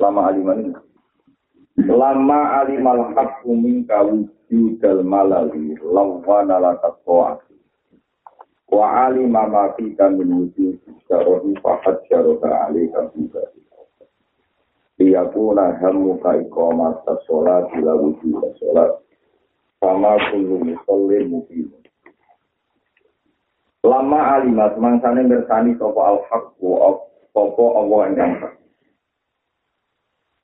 Lama aliman Lama alimal haqqu minka wujudal malali lawana lakatwa Wa alima ma fika min wujud syarohi fahad syaroha alika juga Liyakuna hammuka ikomat sholat bila wujud sholat Sama kullu musallin mubin Lama alimat mangsane bersani sopa al-haqqu Sopo Allah yang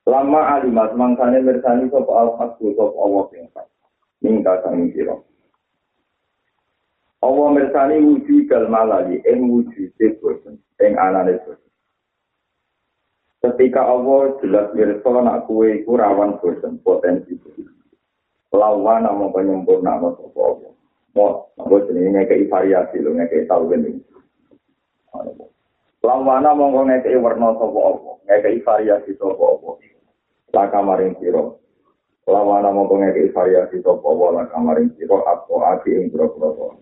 Lama alimat mangsane mirsani sop al hakku sop Allah sing hak. Mingka sang sira. Allah mirsani wujud kal malali ing wujud boten ing anane boten. Ketika Allah jelas mirsa nak kue iku rawan boten potensi. Lawan namung penyempurna sapa Allah. Mo, apa jenenge ngekei variasi lho ngekei tau ini. Lawana mongko ngekei warna sapa apa, ngekei variasi sapa apa. Laka maring siro. Lawana mongko ngeki variasi topo wa laka maring siro atau ati ing bro-bro.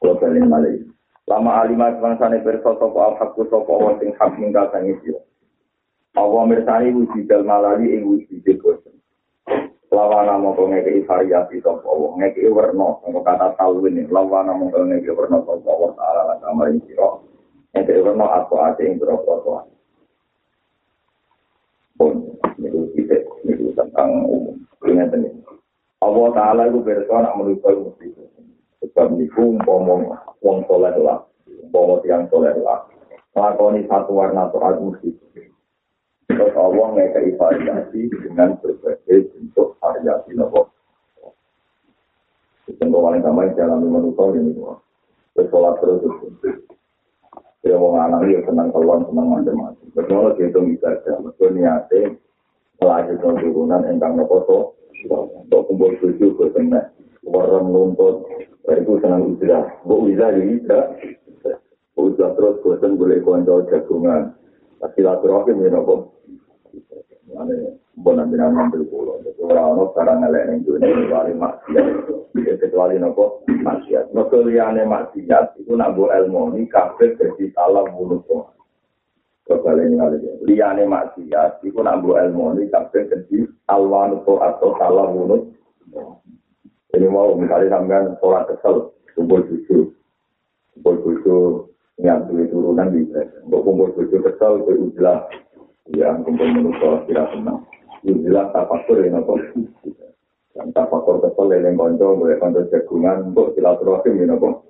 Kalau balik malih. Lama alimat bangsane perso topo al-hakku topo wa sing hak minggal sangi siro. Allah mirsani wujudal malali ing wujudil bosen. Lawana mongko ngeki variasi topo wa ngeki warna. Mongko kata talwin ini. Lawana mongko ngeki warna topo wa ta'ala laka maring siro. Ngeki warna atau ati ing bro-bro. Itu tentang umum ingat ini Allah Taala itu berkata nak menuju mesti sebab niku ngomong wong soleh lah. Ngomong tiang soleh lah. Melakoni satu warna soal mesti. Terus Allah ngekei variasi dengan berbagai bentuk variasi nopo. Contoh paling gampang dalam menurut ini, bersolat terus Ya mau anak dia senang keluar senang macam-macam. Betul dia itu bisa aja. Betul melanjutkan turunan engkang nopo. Untuk kumpul tujuh ke sana. Warna nuntut. Itu senang ujilah. Bu ujilah ya. Ujilah terus bosan boleh konco jagungan. Tapi laturahim ya nopo. Ane bon nabi nama ambil pulau. Orang-orang sekarang ngelak yang dunia kecuali maksiat. Kecuali nopo maksiat. Nopo liane maksiat itu nak bu ilmu ini kafir jadi salah mulut tuh. Kebalik ini kali Liane maksiat itu nak bu ilmu ini kafir jadi alwan atau salah mulut. Ini mau misalnya sampean sholat kesel, kumpul susu, kumpul susu, niat turunan bisa. Untuk kumpul susu kesel, itu ujilah ya kumpul menurut tidak senang itu jelas tafakur ya nopo dan tafakur kesel yang konco boleh konco jagungan untuk silaturahim ya nopo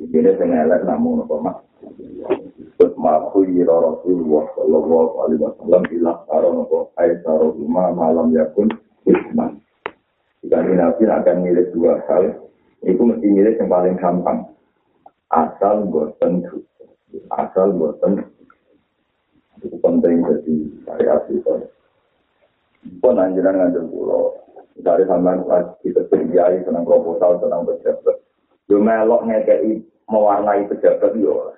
ini saya ngelak namun nopo mas? Terus maku ira Rasulullah sallallahu alaihi wasallam ilah karo nopo ayat lima malam yakun hikman jika nabi akan milih dua hal itu mesti milih yang paling gampang. Asal bosan asal bosan itu penting jadi variasi itu. Pun anjuran ngajak pulau. Dari sampean kita terbiayai senang proposal senang pejabat. Yo melok ngekei mewarnai pejabat yo.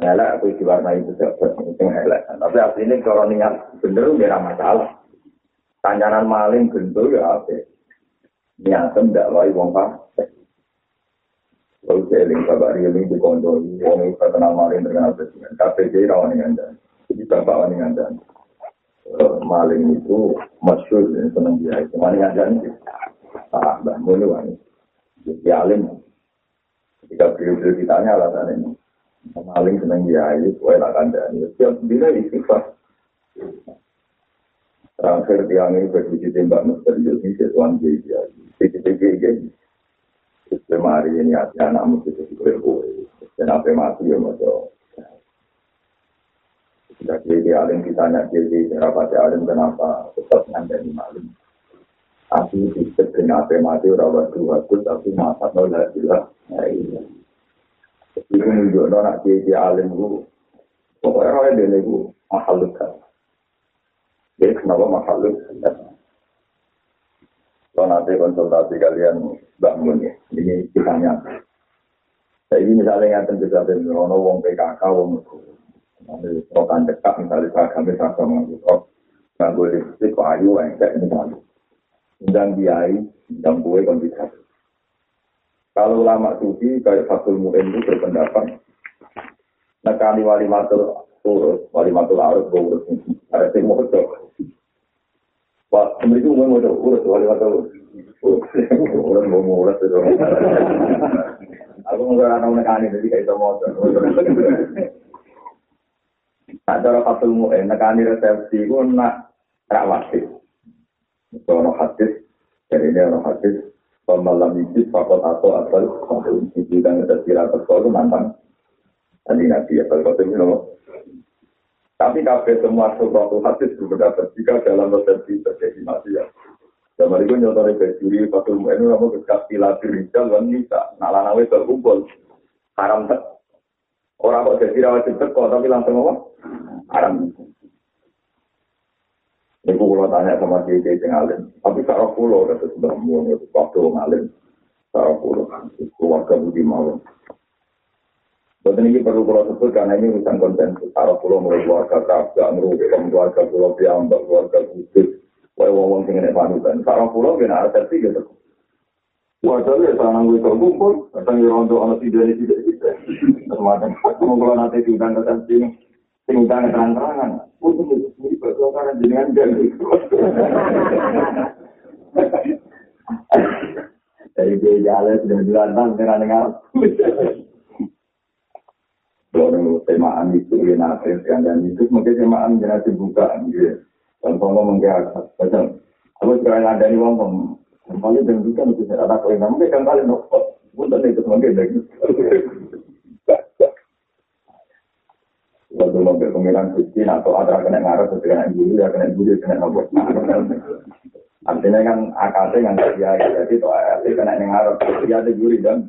Elek aku diwarnai pejabat itu elek. Tapi aslinya kalau niat bener nggak masalah. Tanyanan maling gendul ya apa? Niatem tidak wae wong pak. Kalau saya ingin kabar ini di kondo, wong itu kenal maling terkenal presiden. KPJ rawan dengan dan, jadi bapak rawan dengan dan. Maling itu masyur dan senang dia. Cuma dengan dan ah, mbak mulu ini. Jadi alim. Ketika beliau-beliau ditanya alasan ini, maling senang dia itu, kue lah kandang. Setiap bila istighfar. Terakhir tiang ini berbicara tembak misterius ini, sesuatu dia. Tiga-tiga Semari ini hati anakmu itu kue kue. Dan apa mati ya maso. Jika dia alim ditanya jadi kenapa dia alim kenapa tetap ngandani Tapi tidak kenapa mati rawat dua tapi masa nol jelas. Itu menunjukkan anak dia alim itu Pokoknya orang dia itu mahal dekat. Jadi kenapa mahal dekat? Kalau nanti konsultasi kalian bangun ya, ini kitanya. Jadi misalnya yang tentu saja ono wong PKK, wong nanti rokan dekat misalnya saya kami sama mengaku, nggak boleh listrik, kok ayu, enggak misalnya. Undang biayai, undang kue kondisi. Kalau ulama sufi kayak Fatul Mu'in itu berpendapat nekani wali matul urus, wali matul arus urus. Ada sing mau cocok. Pak, itu mau mau urus wali matul urus. Urus mau urus itu. Aku nggak anak nekani jadi kayak itu mau. Nah, cara fatul mu'in, nekani resepsi itu nak rawatib. Kalau hadis, jadi ini orang hadis, pemalam itu fakot atau asal, itu dan ada kira itu nantang Tadi Nabi ya, kalau itu Tapi kabeh semua suatu hadis berpendapat jika dalam resepsi terjadi maksiat. Zaman itu nyotori bejuri, patul mu'enu, kamu kekas pilatir rijal, dan nisa, nalanawe terkumpul. Haram tak. Orang kok jadi rawat cepet kok, tapi langsung apa? Haram. Ini kalau tanya sama dia yang ngalim. Tapi sarah pulau, kata sudah mulai waktu ngalim. Sarah pulau, keluarga budi malam. Betul ini perlu kalau sebut karena ini urusan konsensus. Kalau pulau mulai keluarga kerja, merugikan keluarga pulau piambak, keluarga khusus, wae wong sing nek panutan. Kalau pulau kena resepsi gitu. Wah, jadi ya tanang gue terkumpul, kadang ya untuk anak tidak tidak tidak. Semacam, kalau kalau nanti diundang ke sini, utang terang-terangan. Untuk betul karena jenengan jadi. Jadi dia jalan sudah bilang bang, dengar kalau temaan itu ya nanti dan itu mungkin temaan jangan dibuka gitu. Dan kalau menggerak, macam apa sekarang ada nih wong wong kembali dan itu saya ada kau yang mungkin kan kalian nopo, bukan itu mungkin lagi. Kalau mau pengiran suci atau ada kena ngarep, kena guru ya kena guru kena nopo. Artinya kan akasnya yang dia jadi itu kena ngarep, dia ada guru dan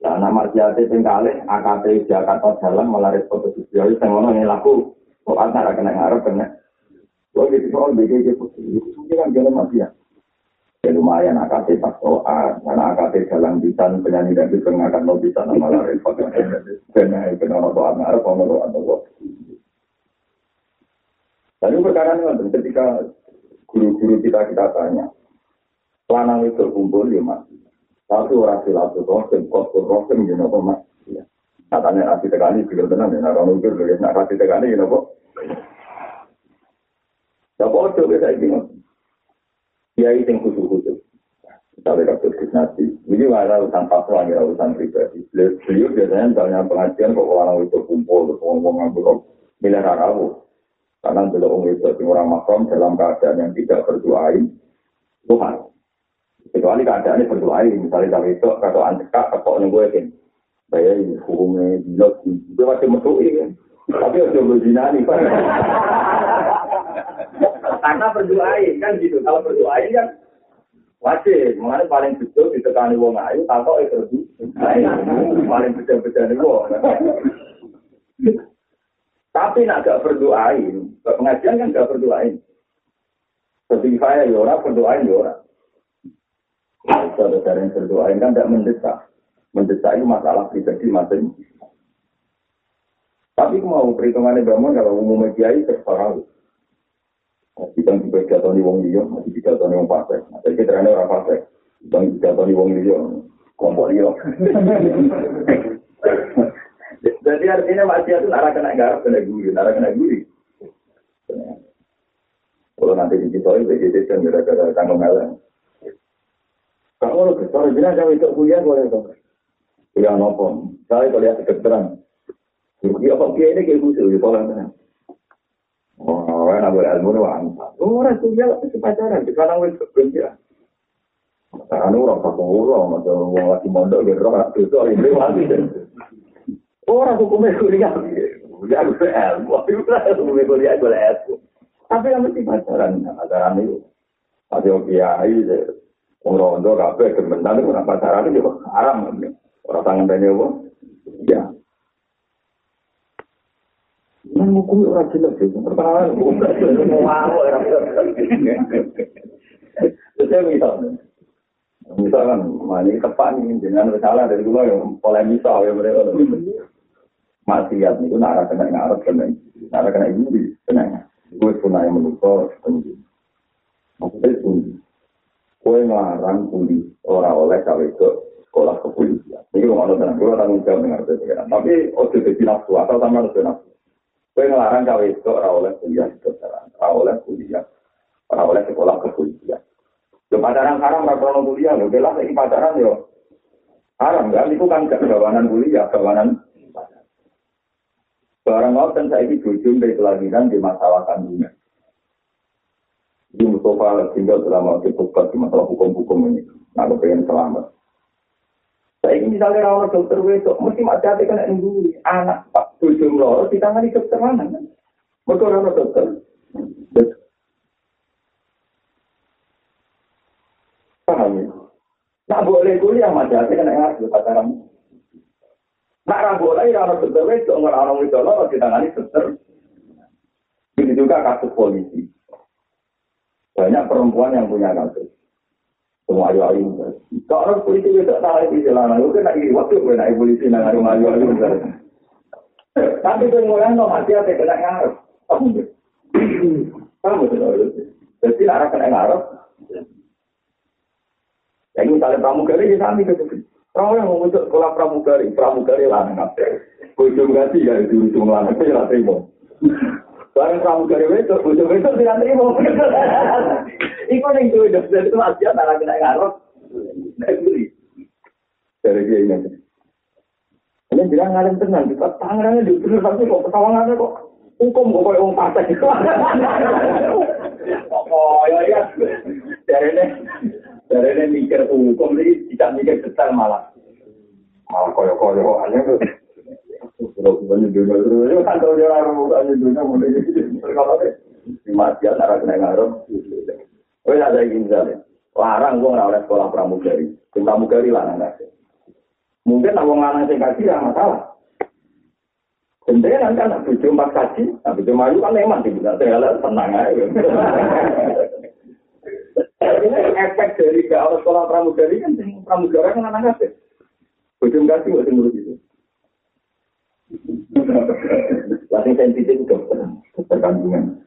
Nah, nama siate sing kalih AKP Jakarta Jalan melaris foto video sing ngono nek laku kok antara kena ngarep kena. Kok gitu soal itu itu kan jalan mafia. Ya lumayan AKP pas OA, karena AKP jalan bisa penyanyi dan bisa ngakan lo bisa nama laris foto kena kena ono soal ngarep ono lo atau Lalu perkara ini ketika guru-guru kita kita tanya, lanang itu kumpul ya mas, tapi orang silatul rohim, kotor rohim, you know, mas. Katanya nasi tegani, juga tenang, ya, orang ukir, ya, nasi tegani, you know, Ya, kok coba saya bingung. Ya, itu yang khusus-khusus. Misalnya kasus kisnasi. Ini ada urusan fatwa, ya, urusan pribadi. Beliau biasanya misalnya pengajian, kok orang itu kumpul, ngomong ngomong miliar arabu. Karena belum itu orang makam dalam keadaan yang tidak berdoain Tuhan. Kecuali keadaannya berdoa misalnya cawe itu kata antekak atau nih gue kan, saya ini hukumnya jelas, itu masih mesui kan, tapi harus berzina nih Karena berdoa kan gitu, kalau berdoa kan wajib, mengenai paling betul ditekani wong ayu, tahu itu paling betul-betul nih wong. Tapi nak gak berdoain, pengajian kan gak berdoain. Seperti saya, ya orang berdoain, ya orang. Kalau dari yang berdoa ini kan tidak mendesak. Mendesak itu masalah pribadi masing Tapi mau perhitungannya bangun kalau umumnya kiai terserah. Kita juga jatuh wong liya, masih jatuh di wong pasek. Jadi kita ini orang pasek. Kita jatuh di wong liya, kelompok liya. Jadi artinya masih itu arah kena garap, kena guri, arah kena guri. Kalau nanti di situ itu jadi kan gara-gara tanggung melang. Kalau kalau bilang jauh itu kuliah boleh dong. Kuliah nopo. Saya kuliah kedokteran. Ya kok kiai ini kayak khusus di sekolah mana? Oh, orang nak berilmu ni wang. Oh, orang kuliah tapi pacaran. Sekarang wes kerja. Sekarang orang tak orang macam orang lagi mondok di roh itu itu hari ini lagi. Orang hukumnya kuliah. Kuliah berilmu. Hukumnya kuliah kuliah. Tapi yang mesti pacaran. Pacaran itu. Ada kiai. Orang rondo kafe kementan itu pacaran itu haram. Orang tangan tanya apa? Ya. Nang hukum ora jelas ya. Pertanyaan mau mau ora Saya misalnya, misalkan, ini tepat nih, dengan salah dari dulu yang polemisal ya mereka. Maksiat itu nara kena ngarep kena, nara kena ini kena. Gue punah yang menukar, penting. Maksudnya itu, gue ngelarang kuli orang oleh cawe ke sekolah kepolisian. Ini gue tenang, gue dengan itu. Tapi, ojo jadi nafsu, atau sama harus nafsu. Gue ngelarang cawe itu orang oleh kuliah kedokteran, orang oleh kuliah, orang oleh sekolah kepolisian. Yo pacaran haram ra krono kuliah lho, belah iki pacaran yo haram kan itu kan gak kuliah, gawanan Barang kan saya ini jujur dari kelahiran di masalah kandungan. Di Mustafa tinggal selama dibuka di masalah hukum-hukum ini. Nah, pengen selamat. Saya ini misalnya rawat dokter besok, mesti macam hati kena ini anak pak tujuh loro ditangani dokter mana kan? Mereka rawat dokter. Paham ya? Nak boleh kuliah macam hati kena ngasih pacaran. Nak ra boleh ya orang dokter wedok nggak orang wedok lo ditangani dokter. Begitu juga kasus polisi. Banyak perempuan yang punya kasus. Semua ayu ayu. Kalau orang polisi itu tak jalanan, itu kan lagi waktu gue naik polisi nang ayu ayu Tapi kemudian no mati apa kena ngarep. Kamu tuh, jadi nak kena ngarep. Yang misalnya pramugari ya sami gitu. Kalau yang mau untuk sekolah pramugari, pramugari lah nggak Ujung ganti ya itu ujung lanang itu ya terima. Barang pramugari itu, ujung itu tidak terima. Iku ning duwe dokter itu masih antara kena beli. Dari dia ini. Ini bilang ngalim tenang, kita tangannya di bener tapi kok ketawangannya kok hukum kok kayak orang pasek itu. Oh ya ya. Dari ini, dari ini mikir hukum ini tidak mikir besar malah. Malah koyo-koyo aneh tuh. Kalau banyak dunia itu kan tahu dia orang banyak dunia mulai jadi kalau deh. Mati antara kena ngarep. Oh ada yang misalnya, larang gue nggak oleh sekolah pramugari, pramugari larang nggak Mungkin nak wong lanang sing kaji ya masalah. Gendenan kan nak bojo empat kaji, nak bojo mayu kan memang sih bisa segala tenang aja. Ini efek dari oleh sekolah pramugari kan pramugara kan anak kaji. Bojo kaji nggak ngurus itu. Lagi sensitif dokter, dokter kandungan.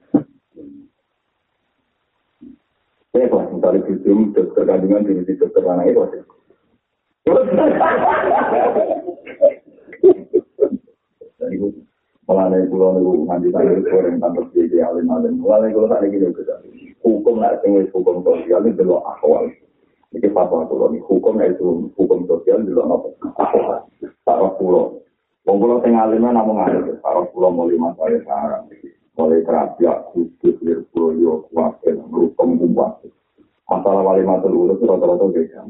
Ya, kelas misalnya dokter kandungan di dokter anak itu. Mulane kula niku nganti tadi goreng tanpa jadi alim alim. Mulane kula tak iki lho Hukum nek sing wis hukum sosial iki delok akwal. Iki fatwa kula nih hukum nek itu hukum sosial delok napa? Akwal. Sarah kula. Wong kula sing alim namung alim. Sarah kula mulai masalah sarang. Mulai kerapia, kudus, lirboyo, kuakel, merupakan kumpulan. Masalah wali matul urut itu rata-rata beda.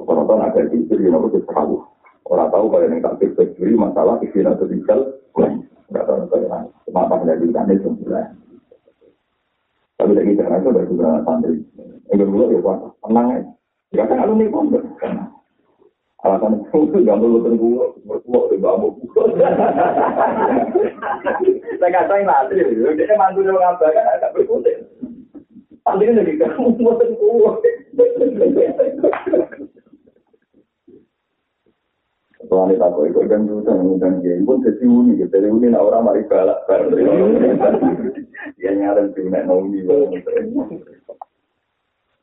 Rata-rata ada di istri, yang harus tahu. Orang tahu kalau yang tak fikir masalah istri atau tinggal, nggak tahu apa yang diikan itu sebenarnya. Tapi lagi karena itu ada beberapa santri. Yang kedua ya pak, tenang ya. Ya kan alumni pondok. Alasan itu gak perlu terbuka, berbuat di bambu. Saya katakan nanti, dia mantu dia ngabakan, agak berkutik. Pantingan lagi kamu mau terbuka. Soalnya tak kau ikut dan juga dan dia pun jadi uni, jadi uni nak orang mari balak balak. Dia nyaran sih nak nauni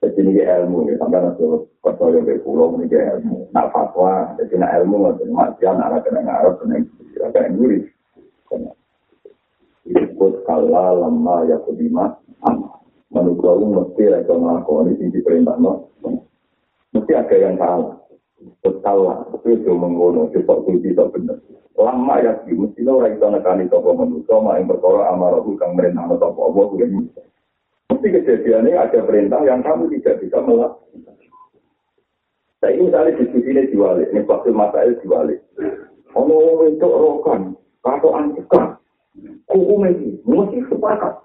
Jadi ini ilmu ya, sampai nanti kau yang berpulau ini ilmu. Nak fatwa, jadi nak ilmu macam macam nak kena ngarep kena kena nguri. Ikut kalah lama ya kedima, manusia mesti mereka melakukan ini perintah no. Mesti ada yang salah. Salah, itu itu mengono, itu kunci itu benar. Lama ya sih, mesti lo orang itu nekani toko manusia, mak yang berkorok amarah kang merintah no toko Allah, Mesti kejadiannya ada perintah yang kamu tidak bisa melakukan. Saya ini misalnya diskusi ini diwalik, ini waktu masalah diwalik. Ono itu rokan, atau antika, hukum ini, mesti sepakat.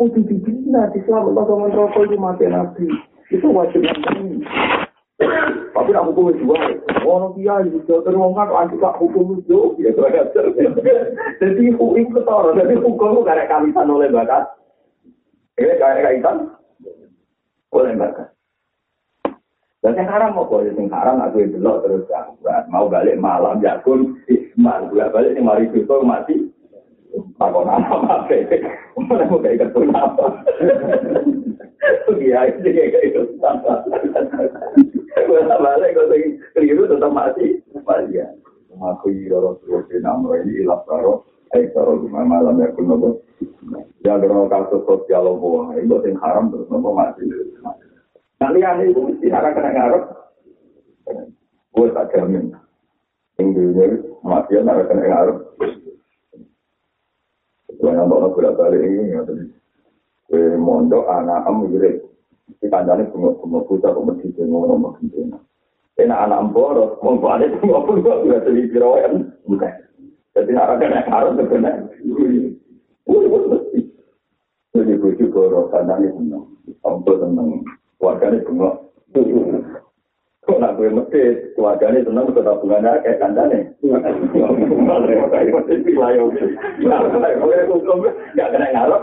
Oh, dibina di selama pasangan rokok itu mati nabi. Itu wajib nabi. Tapi aku hukum diwalik. Ono kiai iso terus kan anti pak hukum itu ya Jadi hukum itu ketara, jadi hukum itu karek kalisan oleh bakat. Eh karek kaitan oleh bakat. Dan yang haram apa? Yang haram aku itu loh terus mau balik malam ya kun isman. Bolak balik nih mari itu mati. Takon apa apa? Mau kayak gitu apa? Iya itu kayak gitu. Balik keliru tetap mati. Mati ya. Aku ini malam ya kun nopo. Ya kalau kasus sosial itu yang haram terus nopo mati. Kalian itu mesti akan kena ngarep. Gue tak jamin. Inggrisnya mati akan kena ngarep. Gue nambah bolak balik ini ya Gue mondok anak am gitu. Di kancane bunga-bunga putra kok mesti ngono mesti. Enak anak boros, mau balik bunga putra juga jadi piroyan. Bukan. Jadi akan kena ngarep kena. Wih, wih, mesti. Jadi gue juga roh kancane seneng. Ampun seneng. keluarganya bengok. Kok nak gue mesti keluarganya senang ke tabungannya kayak kandane. Gak kena ngarep,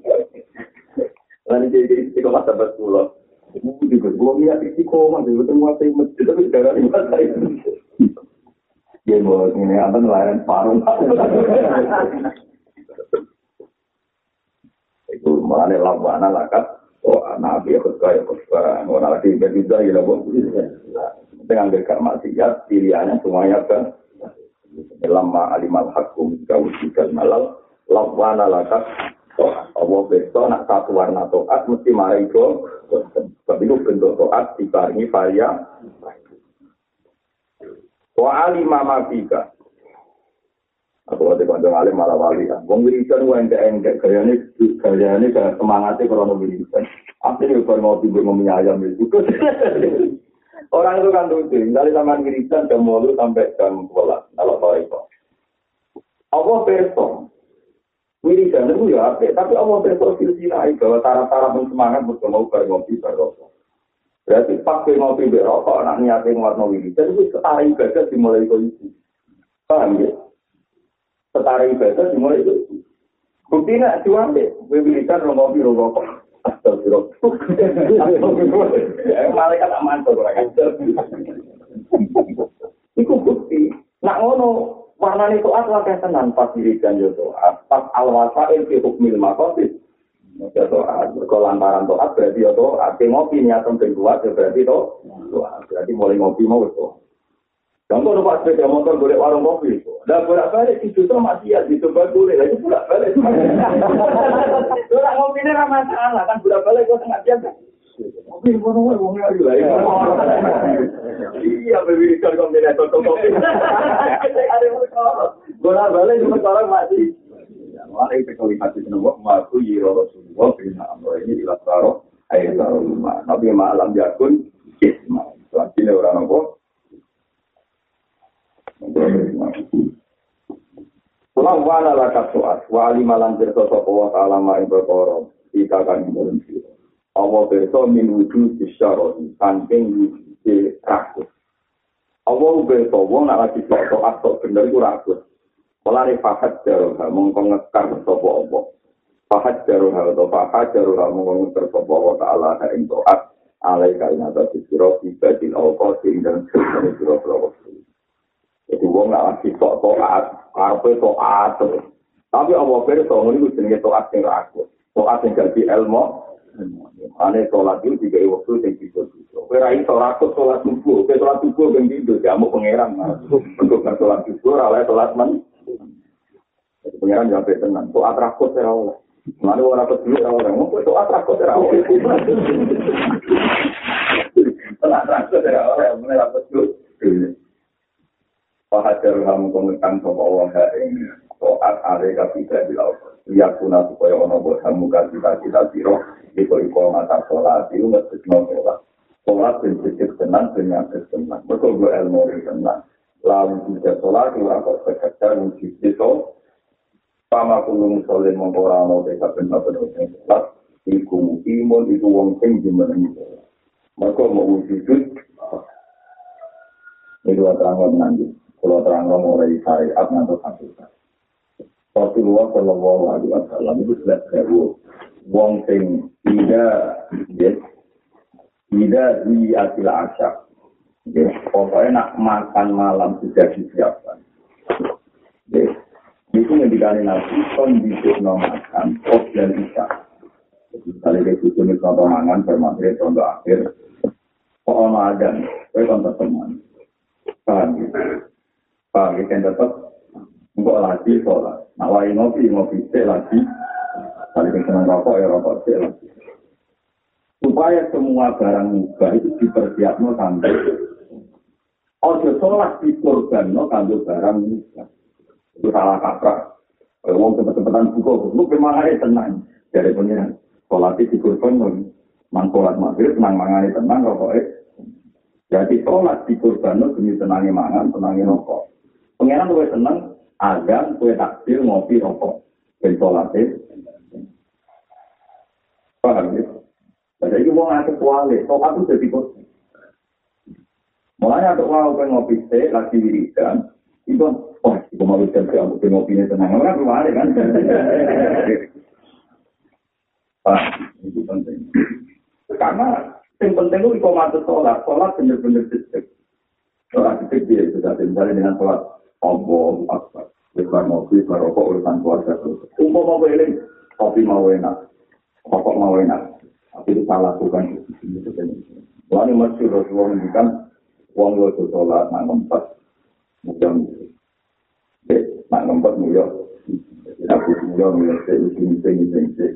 Lalu jadi isi koma sahabat pulau. Ibu juga belum lihat isi koma, juga menguasai masjid, tapi sekarang menguasai masjid. Dia mau ini apa nelayan paruh. Itu malah lawan lakat. Oh, nabi ikut kaya kaya orang lagi berbeda ya lah. Dengan dekat maksiat pilihannya semuanya kan. Lama alimal hakum kau jika malal lawan lakat. Allah besok nak satu warna toat mesti marah itu. Tapi itu bentuk toat dibarengi varia. Wa alima ma fika. Aku ada kandang alim malah wali kan. Wong wiridan wae enggak enggak gayane gayane gak semangatnya krono wiridan. Asli nek kalau ngopi gue ngomong ayam itu. Orang itu kan lucu, dari zaman wiridan jam mulu sampai jam 12. Kalau tahu itu. Allah perso. Wiridan itu ya apa? Tapi Allah perso silsilah bahwa taraf-taraf semangat betul mau ngopi berrokok. Berarti pakai ngopi berokok, anak niatnya warna wiridan itu setara ibadah dimulai itu. Paham ya? Setara ibadah dimulai itu. Bukti nak cuan deh, wiridan ngopi berokok. Astagfirullah. Malaikat aman tuh orang. Iku bukti. Nak ngono warna itu apa kayak tenan pas wiridan yo Pas al-wasail fi hukmil maqasid. Ya to'at, lantaran to'at berarti ya to'at, ngopi niatan ben kuat ya berarti to'at, berarti mulai ngopi mau itu. Contoh numpak sepeda motor boleh warung kopi, dan bolak balik itu tuh masih ya dicoba boleh, lagi bolak balik. Bolak ngopi ini ramah masalah kan bolak balik kok tengah jam kan. Kopi mana mau ngomong lagi lah. Iya, bebirikan kombinator kopi. Bolak balik cuma orang masih. Mulai itu kalau lihat di nomor maku yiro Rasulullah bina amro ini ilah taro ayat taro rumah. Nabi malam jakun isma. Selanjutnya orang nopo. Pulang wana lakat soat. Wa alimalan berso sopo wa ta'ala ma'in berkoro. Ika kan imurun siro. Allah berso min wujud disyaroni. Sangking wujud rakus. Allah berso wong nak lagi soat sok bener itu rakus. Mulane fahat jaruha mongko ngekar sapa apa. Fahat jaruha atau fahat jaruha mongko ngekar sapa wa ta'ala ha ing taat alai kain atas sira ibadil awqatin dan sira sira Jadi wong nak lagi tok taat, karepe taat. Tapi Allah pirsa ngono iku jenenge sing ragu. Taat sing dadi ilmu. Ane sholat itu juga waktu yang bisa bisa. Kira iso rakut sholat subuh, kira sholat subuh yang gitu, jamu pangeran. Untuk sholat subuh, ralai sholat. Jadi pengiran jawab tenang. Tuh atrakut ya Allah. Mana orang rakut dulu ya Allah. Mau tuh atrakut ya Allah. Tuh atrakut ya Allah. Mulai rakut dulu. Fajar kamu komentan sama Allah ini. Soat ada kapita di laut. Lihat pun supaya ono buat kamu kasih cita siro. Iko iko mata sholat itu mesti no sholat. Sholat prinsip tenang penyakit tenang. Betul gue ilmu tenang. Lalu juga sholat itu aku sekedar wujud itu. Sama kulung sholat mengkorano desa benar-benar sholat. Iku imun itu wong sing jemenangi sholat. Mereka mau wujud Itu terang nanti. Kalau terang mulai syariat nanti hakikat. Rasulullah Shallallahu Alaihi Wasallam itu sudah sewu wong sing tidak ya tidak di asil asyak ya pokoknya nak makan malam sudah disiapkan. Ya itu yang dikali nabi kondisi makan pos dan isya. Jadi kali itu cuma contoh mangan bermateri contoh akhir pokoknya ada saya contoh teman? Paham gitu yang tetap Enggak lagi sholat. Nah, wai ngopi, ngopi cek lagi. Kali senang rokok ya rokok cek lagi. Supaya semua barang mubah itu dipersiapkan sampai Ojo sholat di korban no kandung barang mubah. Itu salah kaprah. Kalau mau cepet-cepetan buka, lu memang tenang. Dari pengiran. Sholat di korban no. Mang sholat maghrib, mang mangani tenang rokoknya. Jadi sholat di korban no demi tenangi mangan, tenangi rokok. Pengiran lu tenang, azan kue takdir ngopi rokok ben sholatin paham ya? Jadi itu mau ngasih kuali sholat itu jadi kos. Mulanya untuk wow kue ngopi teh lagi wiridan itu oh itu wiridan kue aku ngopi ini tenang. Orang kuali kan? Ah itu penting. Karena yang penting itu ikomatu sholat. Sholat bener-bener detik sholat detik dia sudah misalnya dengan sholat Allah Akbar. Lebar mobil, merokok urusan keluarga. Umpo mau ini, kopi mau enak, rokok mau enak. Tapi itu salah bukan. Lalu masih Rasulullah menunjukkan uang lo itu sholat, nak ngempet. Mungkin, nak ngempet mulia. Aku mulia, mulia, saya ujung, ujung, ujung,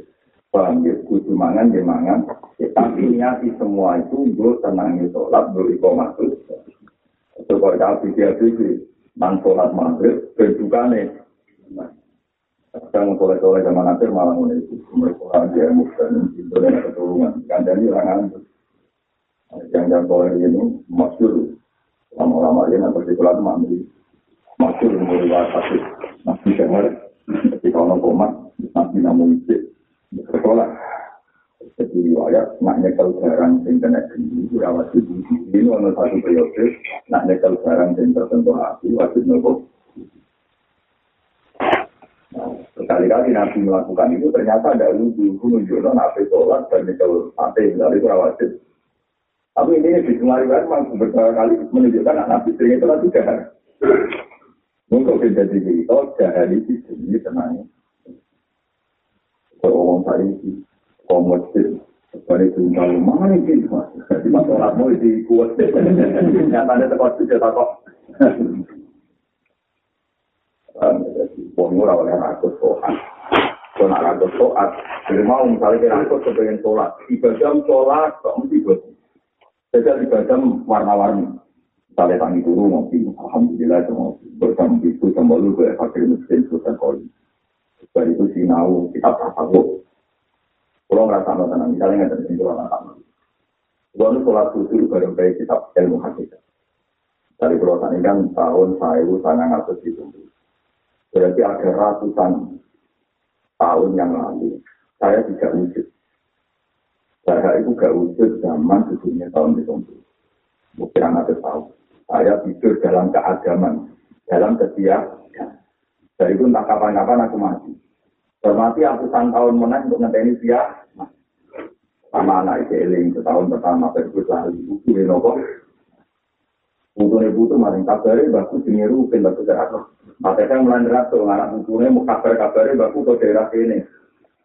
Paham ya, kudu mangan, dia mangan. Ya, tapi niati semua itu, gue tenangi sholat, gue ikomah. Itu kalau tapi dia pikir, nang sholat maghrib berdukane. Kadang soleh-soleh zaman akhir malah mulai itu mereka dia muslim itu dan keturunan kan jadi orang yang yang soleh ini masyur. Lama-lama ini nanti sekolah mandi masyur mulai wajib masih dengar ketika orang komat nanti namun itu sekolah jadi riwayat nak nyekel barang sing kena geni ora wajib ini ono satu periode nak nyekel barang sing tertentu hati wajib nopo Sekali-kali Nabi melakukan itu ternyata ada lugu menunjukkan nabi sholat dan nyekel hati dari itu wajib. Tapi ini di semua riwayat memang berkali-kali menunjukkan anak Nabi sering itu lagi jahat. Untuk menjadi itu jahat di sini tenang. Kalau orang tadi komodir dari tunggal mana ini jadi masalah mau di kuat nyatanya tempat juga tak kok Wong ora oleh aku sholat. Kalau nak aku sholat, jadi mau misalnya kita aku kepengen sholat, ibadah sholat, kok mesti buat. Jadi ibadah warna-warni. Misalnya tangi dulu ngopi, alhamdulillah itu ngopi. Bersama itu sama lu gue fakir miskin susah koli. Dari itu sinau kita tasawuf. Kalau ngerasa no tenang, misalnya nggak ada di luar anak Kalau nu sholat susu bareng baik kitab ilmu hakikat. Dari pulau tani kan tahun saya sangat ngatur itu. Berarti ada ratusan tahun yang lalu saya tidak wujud. Saya itu gak wujud zaman sebelumnya tahun itu. Mungkin anak tahu. Saya tidur dalam keagaman, dalam kesiapan. Dari itu entah kapan-kapan aku mati. Hormati ratusan tahun menang untuk ngenteni dia. Sama anak Eling setahun pertama berbut lali. Buku ini nopo. Buku ini butuh maring kabari, baku jenis rupin, baku jarak. Mata saya mulai ngerasa, anak buku ini mau kabar-kabari, baku ke daerah ini.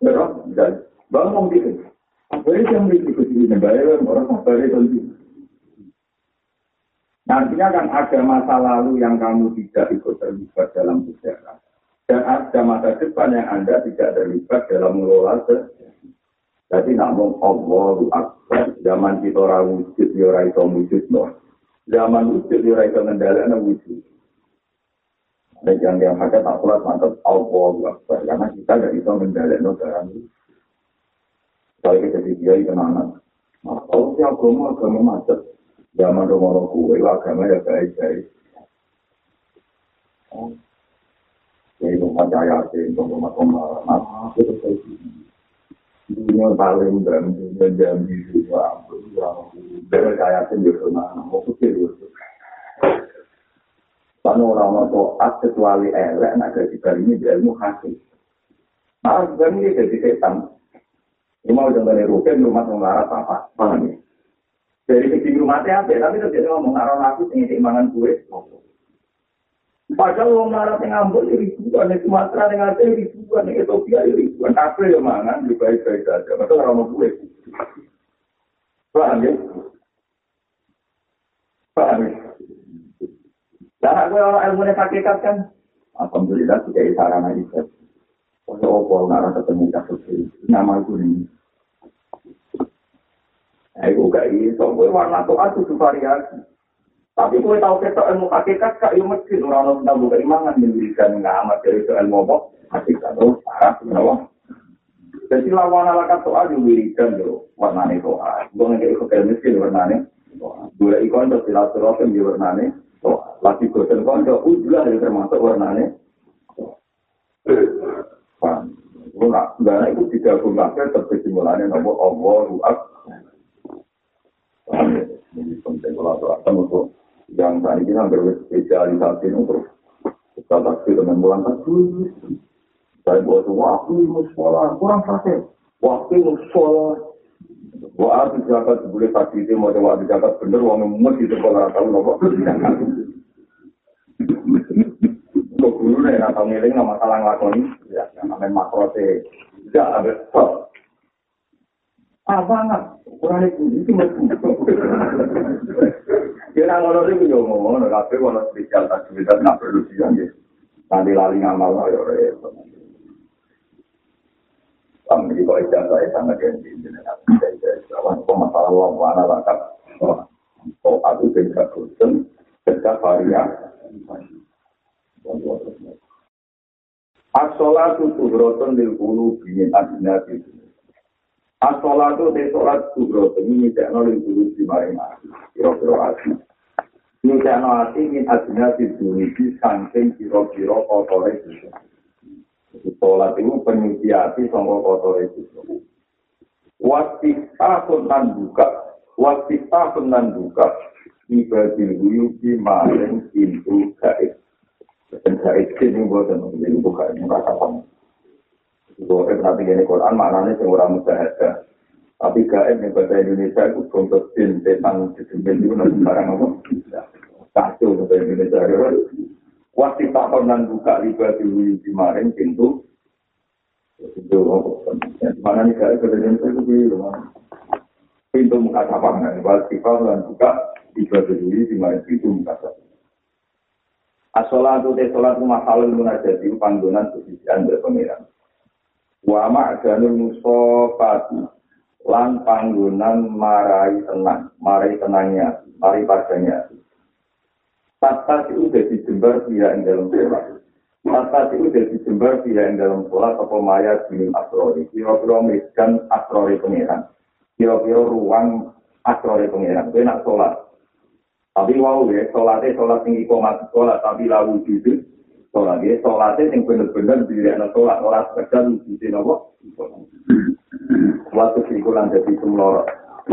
Terus, bang mau gitu. Apa itu yang begitu sini? Bayar orang kabari tentu. Nantinya kan ada masa lalu yang kamu tidak ikut terlibat dalam sejarah. Dan ada masa depan yang Anda tidak terlibat dalam mengelola Jadi namun Allahu Akbar. Zaman kita orang wujud, ya orang itu wujud. No. Zaman wujud, ya orang itu ngendalikan wujud. Dan yang yang hajat tak sholat mantap Allah Akbar. Karena kita tidak bisa menjalani barang itu. Kalau kita jadi kiai kenangan. Nah, kalau si agama agama macet. Zaman rumah kue agama ya baik-baik. Jadi rumah jaya sih, rumah rumah rumah itu kayak Dunia paling dan dunia jambi juga. Dari jaya sih di rumah, mau kecil itu. Karena orang taat kecuali elek, nak jadi kali ini dia ilmu hasil. Nah, sebenarnya jadi setan. Ini mau contohnya rukin rumah mengarah apa? Paham ya? Dari sisi rumahnya apa? Tapi itu dia ngomong naruh aku tinggi keimangan gue. Padahal orang marah yang ngambul di ribuan, di Sumatera yang ada di ribuan, di Ethiopia di ribuan. Apa yang mangan, di baik-baik saja. Maka orang mau gue. Paham ya? Paham ya? Dan aku orang ilmu ini hakikat kan, Alhamdulillah tidak ada sarana itu. Kalau apa nara ketemu kasus ini, nama aku ini. Aku gak iso, gue warna tuh aku variasi. Tapi gue tahu kita ilmu hakikat kak ilmu mesin orang orang tahu dari mana mendirikan ngamat dari itu ilmu apa hakikat tuh parah kenapa? Jadi lawan alakat soal diwirikan tuh warnanya soal. Gue nggak ikut ilmu mesin warnanya. Gue ikon terus silaturahim di warnanya. lagi bosan konco udah ya termasuk warnanya Paham? Enggak, enggak itu digabung kabeh terjadi mulanya nomor Allah ruak. Ini penting kalau untuk yang tadi kita berspesialisasi untuk kita taksi dengan bulan satu. Saya buat mau sekolah kurang praktek. Waktu mau sekolah. Wah, aku jabat boleh tadi itu mau coba jabat bener uang emas itu kalau tahu nopo. Kok guru nih atau ngiling nama masalah ngelakoni ya namanya makro teh tidak ada stop. Banget, kurang itu itu Kira ngono sih yo ngomong, tapi kalau spesial aktivitas nggak perlu sih Nanti lali ngamal ayo repot. Kami di bawah ijazah saya janji dengan Awan kok masalah uang mana lengkap. Oh, aku tidak bosan, tidak varian. As-sholatu suhrotun lil qulubi min As-sholatu te sholat suhrotun ini tidak lil qulubi maring ati. Kira-kira ati. Ini tidak ati min adnati dunia saking kira-kira kotore itu. Sholat itu penyuci hati sama kotore itu. Wasita pun nan buka. Wasita pun nan buka. Ibadil huyubi maring pintu gaib. Dan saya ini buat dan ini bukan merasa sama. Kalau kita nanti ini Quran maknanya yang orang mudah Tapi gaib yang bahasa Indonesia itu untuk jin, setan, jin, itu nanti barang apa? Satu bahasa Indonesia. Waktu tak pernah buka riba di kemarin pintu. Itu mana nih gaib bahasa Indonesia itu pintu muka sapangan. Waktu tak pernah buka riba di kemarin pintu muka sapangan. As-sholatu te sholat masalul munajati panggonan sesisian dari pengiran. Wa ma'ganul musofati lan panggonan marai tenang, marai tenangnya, marai padanya. Tata itu udah dijembar dia yang dalam sholat. Tata itu udah dijembar dia yang dalam sholat apa maya binim asrori. Kira-kira miskan asrori pengiran. Kira-kira ruang asrori pengiran. Itu enak sholat. Tapi wow ya, sholatnya sholat tinggi komat sholat, tapi lawu itu sholat ya, sholatnya yang benar-benar diri anak sholat, orang sekedar wujudin apa? Waktu sikulan jadi semua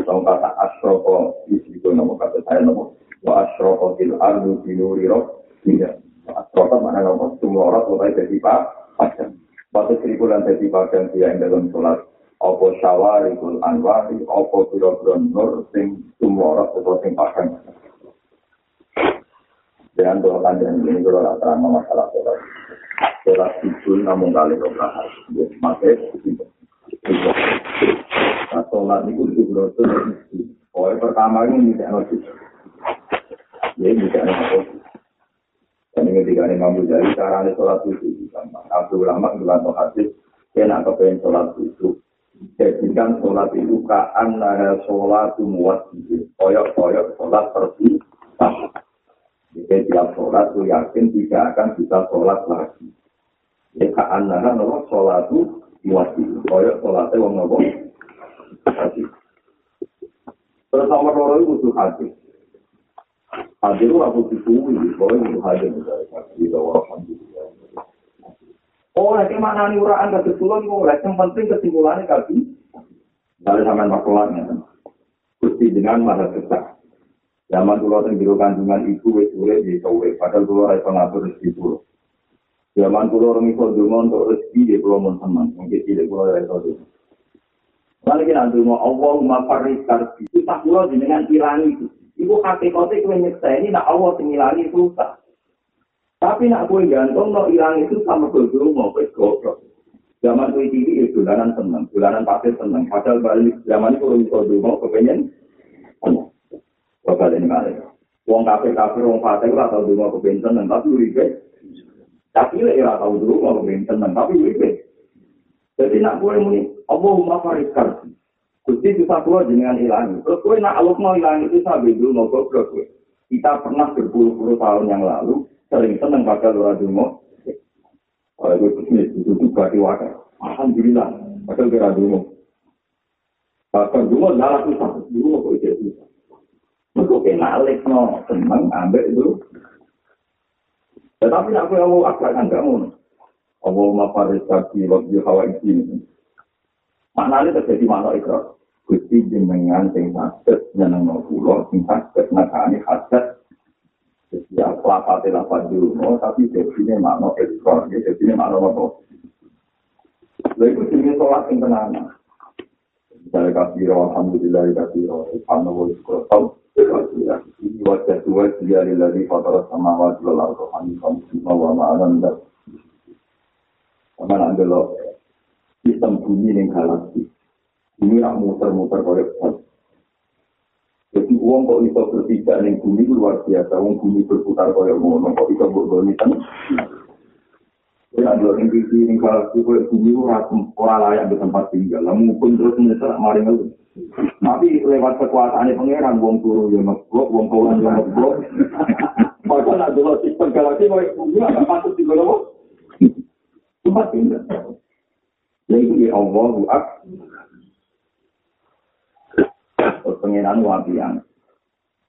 Tong kata asroko isiku nama kata saya nama wa asroko til ardu binuri roh. Tidak asroko mana nama semua orang mulai jadi pak padang. Waktu sikulan jadi padang dia yang dalam sholat opo syawari kul anwari opo biro-biro nur sing semua orang sing padang dengan doa panjang ini kalau tidak terang masalah sholat sholat itu namun kali beberapa hari masih nah sholat itu itu berarti oh pertama ini tidak notis ya tidak notis dan ini ketika ini mampu dari cara sholat itu Abdul Ulama bilang hadis dia nak kepengen sholat itu. Jadikan sholat itu kaan nara sholat muat koyok koyok sholat pergi Jadi tiap sholat itu yakin tidak akan bisa sholat lagi. Ya kaan nah nopo sholat itu wajib. Koyok sholatnya wong nopo. Terus nomor loro itu butuh hati. Hati itu aku disuwi, pokoknya butuh hati. Kita alhamdulillah. Oh, lagi mana nih uraan ke kesimpulan, yang penting kesimpulannya kaki. Dari sampai makulanya. Gusti dengan maha kesak. Zaman dulu yang biru kandungan ibu, wes sulit di kowe. Padahal dulu ada pengatur rezeki dulu. Zaman dulu orang itu dulu untuk rezeki, dia belum mau teman. Mungkin tidak boleh ada itu. Lalu kita dulu Allahumma faris karbi. Itu tak dulu dengan ilangi itu. Ibu hakikatnya kue nyeksa ini, nak Allah sengilangi susah. Tapi nak kue gantung, no ilang itu sama mau kue goblok. Zaman kue TV itu dolanan seneng, dolanan pasir seneng. Padahal balik zaman itu dulu mau kepengen seneng. Bapak ini malah. Wong kafir kafir, wong pasir lah tahu dulu mau seneng, tapi uripe. Tapi ya tahu dulu mau seneng, tapi uripe. Jadi nak kue muni, Allahumma faris karbi. Gusti bisa keluar dengan hilang. Terus kue nak Allah mau hilang itu sampai dulu mau kue. Kita pernah berpuluh-puluh tahun yang lalu sering seneng pada luar dungo. Kalau itu bisnis itu juga diwakil. Alhamdulillah, padahal kira dungo. Bahkan dungo adalah susah, dungo kok itu susah. Mereka kena alik no seneng ambil itu. Tetapi aku yang mau akal kan gak mau. Allah ma faris kaki waktu hawa ini. Terjadi mana ikrar. Gusti jenengan sing sakit nyeneng kula sing sakit nakani hajat ya kelapate lapan dulu tapi define makna ekor ya define makna apa lha iku jenenge salat sing tenan Misalnya kafiro, alhamdulillah, kafiro, subhanahu wa ta'ala, ini sistem bumi yang galaksi ini nak muter-muter koyok Jadi uang kok bisa berpijak ning bumi luar biasa. Uang bumi berputar koyok ngono kok bisa berdoni kan. Ya, dua ning bumi ning galaksi koyok bumi itu orang layak di tempat tinggal. Lalu pun terus menyesal mari ngeluh. Tapi lewat kekuasaan pangeran wong turu yo ngeblok, wong kaulan yo ngeblok. Maka nak dulu sistem galaksi koyok bumi agak patut digolong. Tempat tinggal. Jadi ya Allah, Terus pengenan wapian.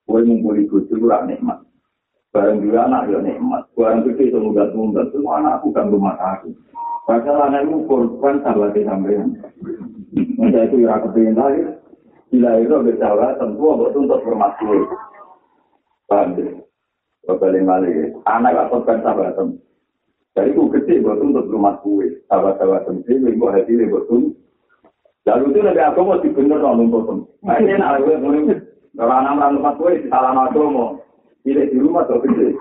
Kue ngumpuli bucu itu nikmat. Barang juga anak ya nikmat. Barang gede itu mudah tunggal. Semua anakku kan rumah aku. Padahal anak itu korban sahabat sampean. Masa itu ya kepingin lahir. Bila itu bersalah tentu untuk untuk bermaksud. Paham ya? Kembali balik. Anak gak korban sahabat Jadi itu gede buat untuk rumah kue. Sahabat-sahabat itu, ibu hati buat untuk Lalu itu lebih aku mau dibener dong. Nah ini nak gue mau nih. Kalau anak-anak di salah aku Tidak di rumah tuh gede.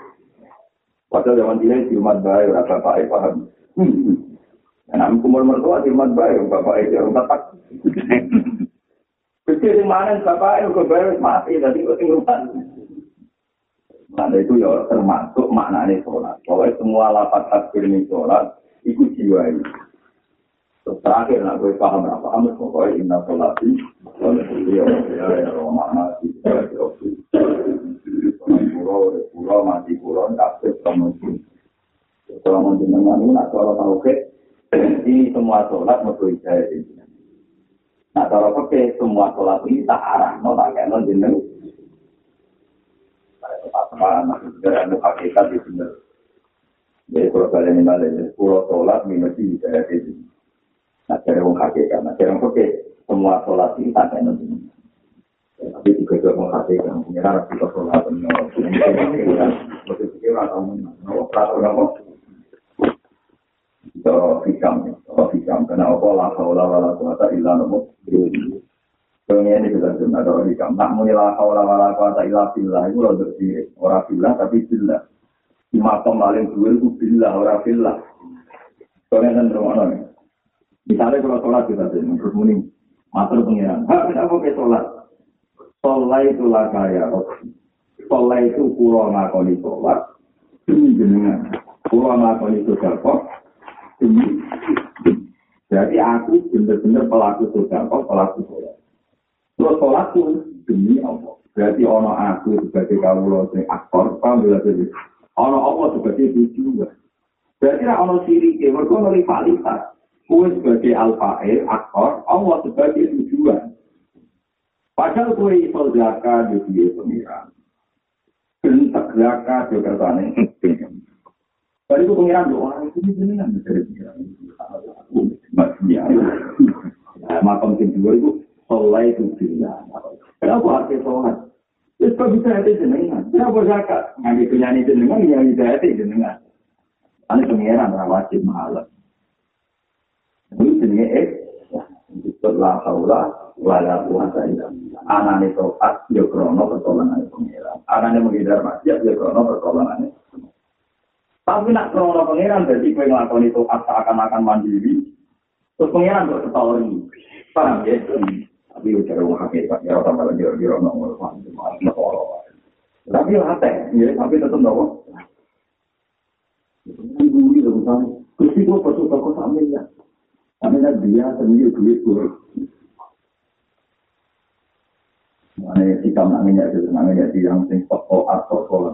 Padahal zaman tidak di rumah baik, rasa baik paham. Dan aku kumul mertua di rumah baik, bapak itu orang tepat. Kecil di mana bapak itu baik mati, jadi gue tinggal. Nah itu ya termasuk maknanya sholat. Pokoknya semua lapat takbir ini sholat, itu jiwa ini. Terus terakhir, nak gue paham apa paham, pokoknya inna sholati, sholati, ya, ya, ya, Roma, mati, ya, ya, pulau, pulau, mati, pulau, kasih, temen, Kalau mau jenengan ini, nak kalau tahu ke, ini semua sholat, mau gue jaya ini. Nah, kalau pakai semua sholat ini, tak arah, no, tak no, jeneng. Apa, maksudnya, ada hakikat di sini. Jadi, kalau kalian ini balik, pulau sholat, minus di jaya ini. Nah, dari wong hakikat, nah dari wong semua sholat ini tak ada nanti. Tapi juga juga wong hakikat, punya harus kita sholat, maksud pikir atau mau peraturan apa? Itu hikam, itu hikam. Karena apa lah, kaulah wala kuasa illa nopo. Soalnya ini sudah ada hikam. Nak muni la kaulah wala kuasa illa billah, itu loh diri. Orang billah, tapi billah. Di makom paling dua itu billah, orang billah. Soalnya kan rumah Misalnya kalau sholat kita sih, terus muni matur pengiran. Hah, kenapa ke sholat? Sholat itu lah kaya. Sholat itu pulau ngakoni sholat. Demi jenengan. Pulau ngakoni sodako. Demi. Jadi aku benar-benar pelaku sodako, pelaku sholat. Terus sholat itu demi Allah. Berarti ono aku sebagai kawula sing aktor, paham ya jadi. Ono apa sebagai tujuan. Berarti ra ono siri mergo ono rivalitas. Kue sebagai alfair, aktor, Allah sebagai tujuan. Padahal kue iso zakat di dia pengiran. Bentak zakat di kertane. Tadi itu pengiran doa, itu jenengan dari pengiran. Masih ya. Makam kedua itu Sholat itu jenengan. Kenapa arti sholat? Terus kok bisa hati jenengan? Kenapa zakat? Nganti penyanyi jenengan, yang bisa hati jenengan. Ini pengiran wajib malam. Ini disebut la haula wala quwata illa billah. Anane toat yo krono pertolongan pengiran. Anane menghindar maksiat yo krono pertolongan. Tapi nak krono pengiran berarti kowe nglakoni toat seakan-akan mandiri. Terus pengiran kok ketahui. Paham ya? tapi udah orang hakikat ya orang malah dia dia orang ngomong masalah tapi hati ya tapi tetap nopo ibu ini dong kan gua perlu toko sambil ya sambil dia sendiri duit gua mana kita namanya itu namanya di yang sing toko atau sekolah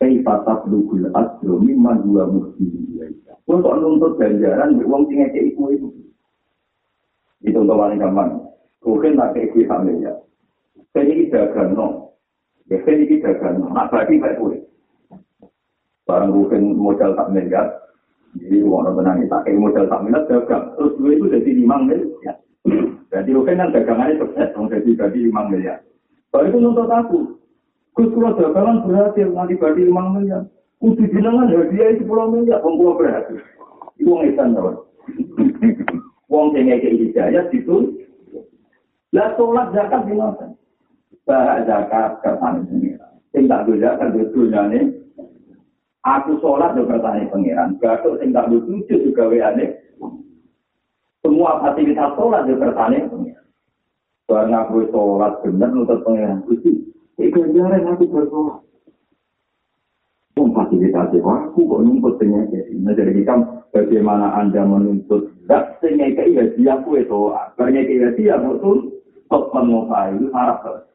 Kei patah dukul asro mimman dua mukti Untuk nuntut ganjaran, uang tinggal ke ibu itu. Itu untuk paling gampang. Mungkin tak kayak gue sambil ya. Saya ini dagang no. Ya saya ini dagang no. Nak bagi baik gue. Barang mungkin modal tak miliar. Jadi orang tenang tak kayak modal tak miliar dagang. Terus gue itu jadi lima miliar. Jadi mungkin kan dagangannya sukses. Jadi jadi lima miliar. Baru itu nuntut aku. Gus kalau dagangan berhasil nanti bagi lima miliar. Kudu jenengan hadiah itu pulau miliar. Pembuah berhasil. Itu ngisan tau. Wong sing ngeke hidayah itu lah sholat zakat di mana? Bahak zakat pengiran. Sing tak do zakat do dunyane. Aku sholat do kertane pengiran. Batuk sing tak sujud juga weane. Semua fasilitas sholat do kertane pengiran. Barang aku sholat bener nutut pengiran. Gusti, iku jaran aku bersolat. memfasilitasi aku kok nuntut penyakit. Nah, jadi kita bagaimana Anda menuntut zat penyakit ya ku itu. Penyakit ya dia betul top menguasai harap.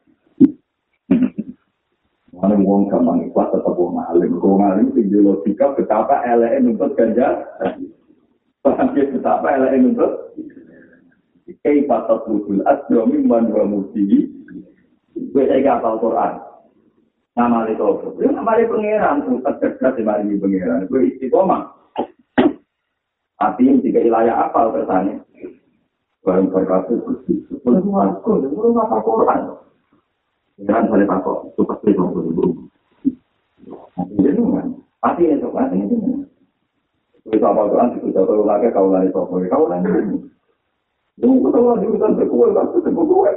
Mana wong gampang ikhlas tetap wong alim. Wong alim tinggi logika betapa LE nuntut ganja. Ya betapa LE nuntut. Kei patat lukul asdomi man wa mutiji. Gue saya Al-Quran. nama itu apa? Itu nama itu pengeran, tempat cerdas di mari pengeran. Itu istiqomah. Artinya jika wilayah apa kesannya? Barang berkata itu, boleh aku, boleh apa Quran. Jangan boleh takut, itu pasti mau buru-buru. Jadi kan, pasti itu kan, ini kan. Kita apa Quran, kita tahu lagi kau lari sopo, kau lari ini. Tunggu tahu lagi, kita berkuat, kita berkuat.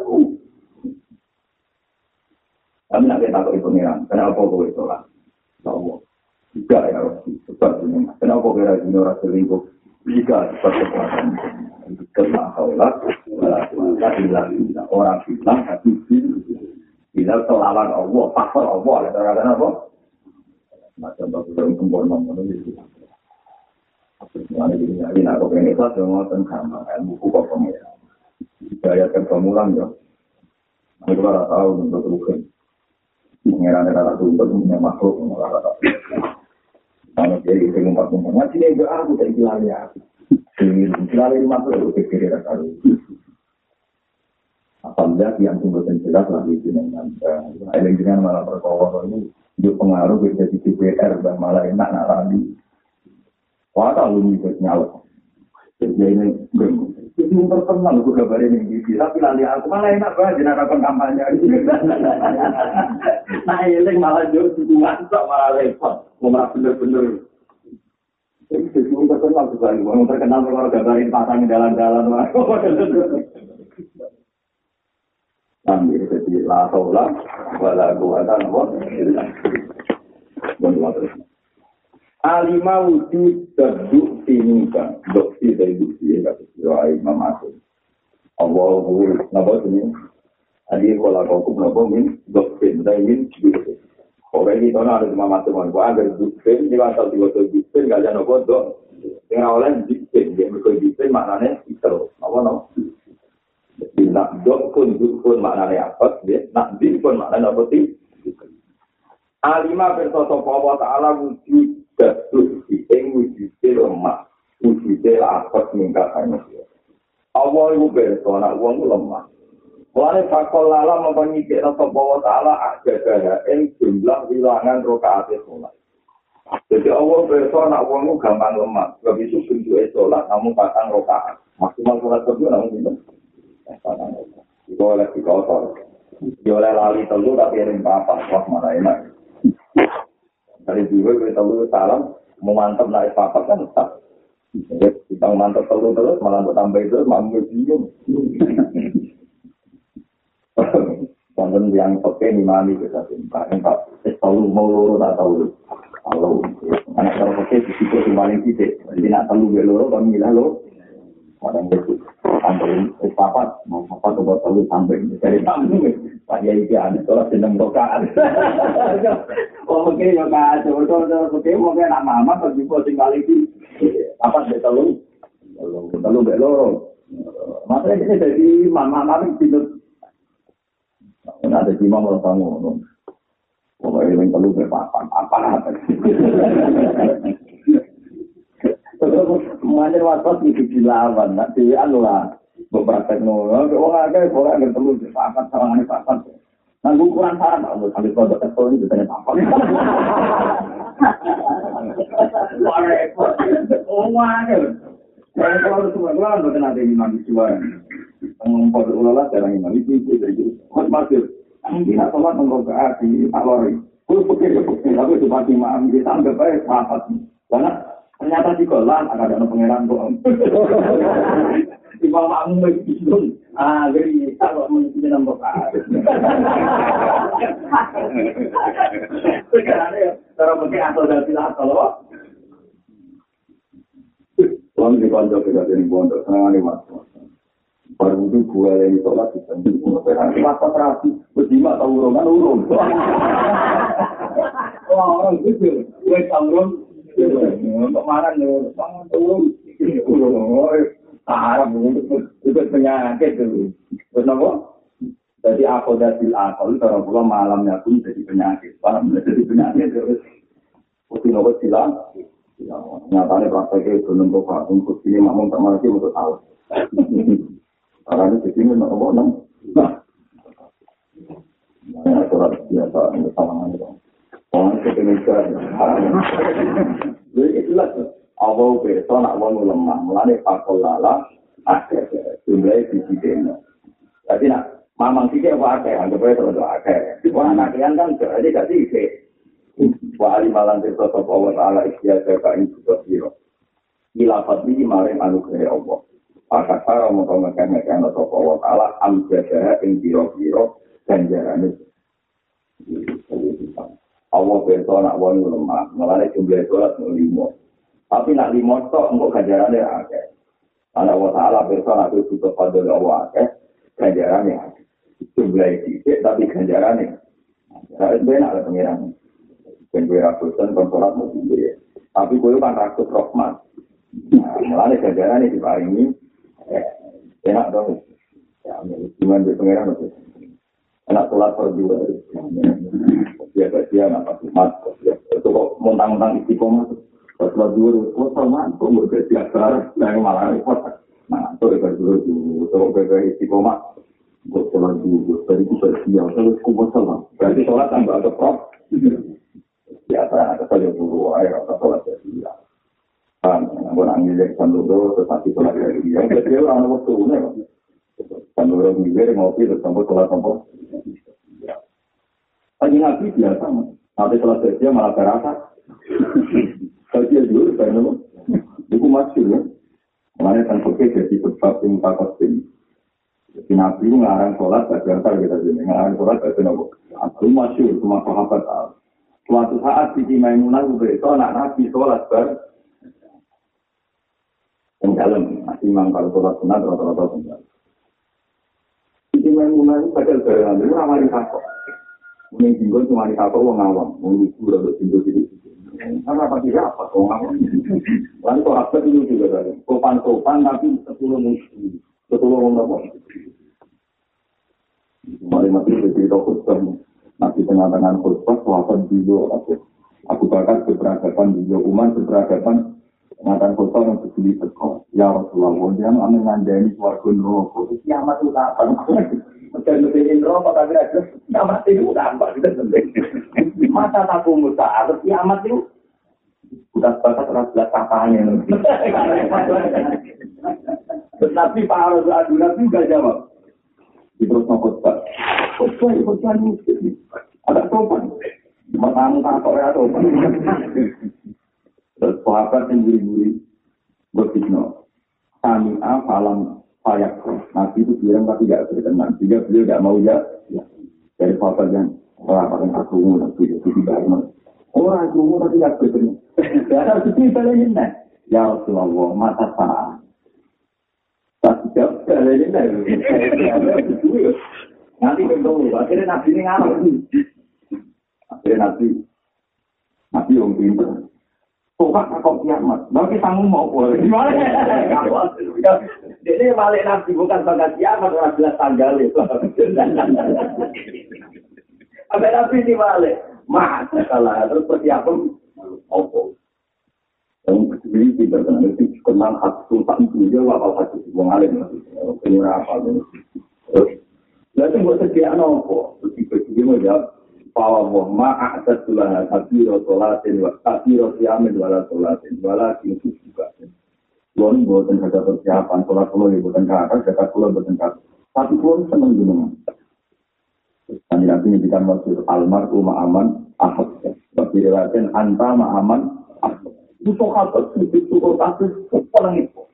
Kami nak kita tahu pengiran. Kenapa kau itu lah? Tahu. Jika ya sebab ini. Kenapa kira ini orang selingkuh? Jika sebab kekuatan. Kena kaulah. Orang bilang tapi bila selawan Allah, faktor Allah, ada kata apa? Macam bagus dalam sempurna itu. Mana ini ini aku pengen itu semua tentang ilmu kok pengiran. Gaya kebamulan ya. Aku tahu untuk bukan. pengiran era ratu punya makhluk rata kalau jadi itu ngumpat ngaji ini enggak aku tak hilang ya hilang makhluk itu pikir era karu apabila yang tunggu dan jelas lagi dengan ada dengan malah perkara ini juga pengaruh bisa di DPR dan malah enak nak lagi Wah, tahu ini nyala. Jadi ini Itu terkenal aku kabar ini gitu. Tapi nanti aku malah enak banget jenaka kampanye. nah ini malah jauh dukungan kok malah repot. Malah bener-bener. Jadi itu terkenal juga. Terkenal kalau gambarin pasang jalan-jalan. Ambil jadi la haula wala quwata illa billah. Alima wujud terduk ini kan, doksi dari bukti ya kata doa Imam Agung. Allah wujud, napa ini? Adi kalau kau napa min doksi dari min bukti. Orang ini tahu ada Imam Agung, gua agar bukti di pasal dua tujuh bukti nggak ada nopo dok. Yang awalnya bukti, dia berkoi bukti maknanya itu, apa no? Jadi nak dok pun duk pun maknanya apa? Ya, nak din pun maknanya apa sih? Alima bersoso Allah Ta'ala wujud jatuh di ing wujud lemah. Wujud lapet mingkat manusia. Allah itu bersoso anak uang lemah. Mulane fakol lala mempengikir sopo Allah Ta'ala ada gaya jumlah wilangan rokaat sholat. Jadi Allah bersoso anak uang itu gampang lemah. Gak bisa bentuk sholat namun patang rokaat. Maksimal sholat kedua namun gitu. Itu oleh dikotor. Dia oleh lali telu tapi ada apa? Wah mana enak. Dari dulu kita telu salam, mau mantap naik papat kan tak. Kita mantap telu terus, malah untuk tambah itu, mamu bingung. Konten yang pakai di mami kita simpan, pak. Tahu mau loro tak tahu. Kalau anak kalau pakai di situ di paling titik, jadi nak tahu beloro, kami lah lo. Orang itu sampai papat, mau papat atau tahu sampai dari tamu. Pak Yai iki ane ora seneng rokaan. Oh mungkin yo ka coba coba mungkin mungkin nak mama kok juga tinggal iki. Apa sih telu? Telu be loro. Masa ini jadi mama mama tidur. Ada di mama tamu. Pokoknya yang telu be papan apa apa. Mana waktu itu dilawan, nanti anu lah. beberapa nol, wong akeh ora ngerti telu papat sawangane papat. Nang ukuran sarang tak sampai produk ekspor itu tanya apa. Wah. Oh, kalau. Ini. Kalau ternyata di kolam ada ada pangeran bohong. di bawah makmum itu bingung. Ah, jadi kalau mengikuti nomor Sekarang ya, cara pakai atau dari atau Kalau di pondok kita jadi pondok, senang nih mas. Baru itu gua yang ditolak di sana. Masa terapi, berjima tahu urung kan urung. Wah orang itu, gue tahu urung. Untuk mana nih, bang. Urung. Arab itu penyakit itu. Terus apa? Jadi aku dari akal kalau pulang malamnya pun jadi penyakit. Malam jadi penyakit terus. Putih nopo silang. Nyatanya prakteknya itu nunggu untuk ini makmum tak mati untuk tahu. Karena itu sini nopo enam. Nah, surat biasa untuk salangan itu. Orang ketika Jadi itulah Allah berso nak wong lemah, mulane pakol lala akeh jumlah biji dene. Jadi nak mamang apa akeh, anggap ae terus akeh. Wah anak kan kan jadi gak sithik. Wa ali malan desa sapa wa taala ikhya ka ing kudu sira. Ila fadli maring anugerah Allah. Maka para mongko ngekene-kene sapa wa taala am jadah ing pira-pira ganjarane. Allah berso nak wong lemah, mulane jumlah sholat lima. Tapi nak lima tok engkau ganjarannya akeh. Karena Allah Ta'ala besok nak itu pada Allah akeh, ganjarannya akeh. Jumlah sedikit tapi ganjarannya. Nah, itu enak lah pengiran. Dan gue rakusan konsolat mau sendiri. Tapi gue kan rakus rohmat. Nah, mulai ganjarannya di hari ini, enak dong. Ya, gimana di pengiran itu. Enak sholat per dua. Biasa-biasa, apa sumat. Itu kok montang-montang istiqomah. Setelah dulu, kok sama, kok mau jadi biasa, nah malah repot. Nah, itu ya dulu dulu, kalau beda istiqomah, kok setelah dulu, dari itu bersiap, terus kok sama. Berarti sholat tambah ada prop. Biasa, ada saja dulu, ayo, atau sholat bersiap. Kan, aku nangis dari terus nanti sholat dari dia. Jadi orang waktu ini, kan dulu ngilir, ngopi, terus sampai sholat sampai. Lagi ngaji biasa, nanti sholat bersiap malah terasa. Tapi ya dulu, saya nama, itu masuk ya. Mengenai kan pakai jadi sebab yang takut ini. Jadi Nabi itu ngarang sholat, baca antar kita sini. Ngarang sholat, baca nopo. Itu masuk, semua sahabat tahu. Suatu saat di Maimunah itu itu anak Nabi sholat ber yang dalam masih memang kalau sholat sunat rata-rata sunat. Di Maimunah itu pada lebaran itu ramai takut. Mungkin tinggal cuma di takut orang awam, mengukur atau tinggal di situ. Karena apa tidak apa, orang awam. Lalu kok apa itu juga tadi. Sopan-sopan tapi sepuluh musuh. Sepuluh orang apa? kalimat itu cerita khutbah. Nanti tengah-tengah khutbah, sahabat dulu aku. Aku bakal keberagaman dulu, umat keberagaman Ngatan khutbah yang berdiri teko. Ya Rasulullah, dia ame ngandani suarga neraka. Kiamat itu kapan? Medan lebih neraka tapi ada kiamat itu kapan? Masa taku muta, kiamat itu bukan batas belas katanya. Tapi Pak Arus Adu Nabi juga jawab. Di terus mau khutbah. Khutbah itu khutbah Ada sopan. Pertama tak kok ya sopan. Terus sahabat yang guri-guri berfitnah. Kami afalam payak. Nabi itu bilang tapi tidak berkenan. Jika beliau tidak mau ya, ya. Dari sahabat yang yang aku nabi itu tidak mau. Orang aku mau tapi tidak berkenan. Ya ada sedih balain Ya Rasulullah, mata sah. Tapi jawab balain Nanti ketemu, akhirnya nabi ini ngalah. Akhirnya nabi, nabi yang pintar. Tuhan kok kiamat. Bagi kamu mau boleh. Gimana? Jadi balik nabi bukan bagas kiamat, orang jelas tanggal itu. Apa nabi ini balik? Masa kalah, terus persiapan. Opo. Yang berdiri tidak kenal itu kenal hak sultan itu apa hak itu mau ngalim penyurah apa terus lalu buat sekian apa terus tiba-tiba mau jawab Fawa wahma a'adad tulah kabiro sholatin wa kabiro siamin wala sholatin wala kinsus juga. Kulon buatan ada persiapan, sholat kulon buatan kakak, jaga kulon buatan kakak. Tapi kulon seneng jenengan. Kami nanti nyedikan maksud almarhum ma'aman ahad. Bagi riwayatkan anta ma'aman ahad. Itu sahabat sujud syukur kasus orang itu.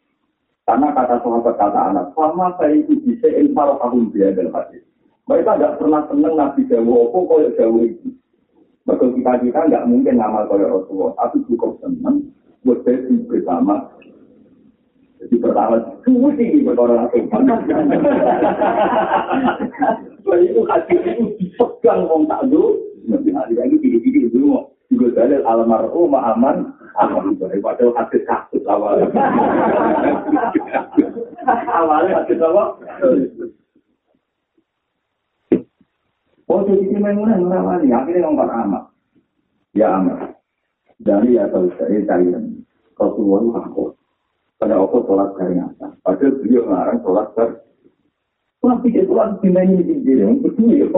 Karena kata sahabat kata anak, sama saya itu bisa ilmu kahum biaya dan hadis. Mereka tidak pernah senang Nabi Jawa, apa kaya Jawa itu. Maka kita kita nggak mungkin ngamal kaya Rasulullah, tapi cukup senang buat sesi bersama. Jadi pertama, semua tinggi berkorang Rasulullah. Jadi itu hati itu dipegang orang tak dulu. Nanti hari lagi tinggi-tinggi dulu. Juga dalil almarhum aman aman padahal hadis kasus awalnya. awalnya hadis apa? Oh, jadi si Maimunah merawali, akhirnya ngomong amat. Ya amat. Dari ya tahu saya cari Rasulullah itu takut. Pada aku sholat dari atas. Padahal beliau ngarang sholat dari Wah, pikir sholat di mana ini sendiri, berdua.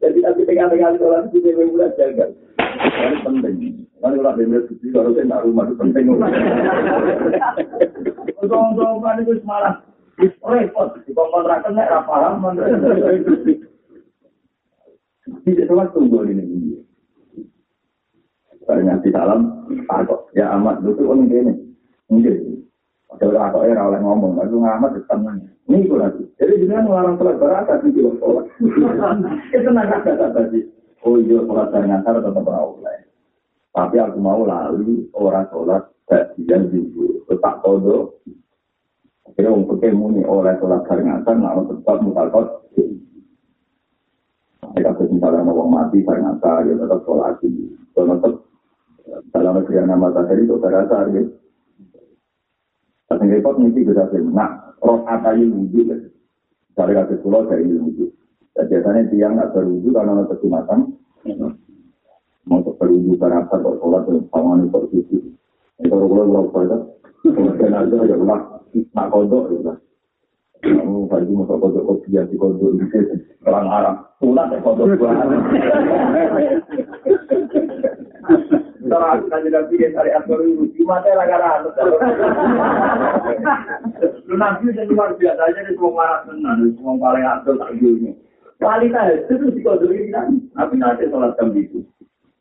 Jadi nanti pegang-pegang sholat di sini mulai jaga. Ini penting. Kalau orang benar suci, kalau saya nak rumah itu penting. Untuk-untuk itu ra paham tidak tunggu ini dalam, aku ya amat itu orang ini, mungkin. Aku ya oleh ngomong, aku ngamat di. Ini itu lagi. Jadi jangan melarang sholat di sholat. Itu nak kata tadi. Oh iya, sholat dari ngantar tetap berawal. Tapi aku mau lalu orang sholat bagian juga. Tetap kodoh, Akhirnya orang pakai muni oleh sholat barengan, nak tetap mutakot. Jika misalnya mau mati barengan, ya tetap sholat ini. Tetap dalam negeri yang nama tadi itu terasa ya. Tapi repot mesti bisa Nah, roh atayi wujud. Dari kata pulau dari wujud. Dan biasanya tiang nggak berwujud karena ada kecumatan. Mau berwujud berasa kok sholat dan sama nih posisi. Itu kalau kalau kalau kemudian aja ya ulah nak kodok ya. Kamu tadi mau kodok kopi ya di kodok itu orang Arab. Pulang ya kodok Terus nanti nanti dia cari aktor itu, cuma saya lagi ada Lu nanti udah luar biasa aja nih semua marah senang, semua paling aktor tak dulunya. Kualitas itu di kodok ini kan, tapi nanti sholat jam itu.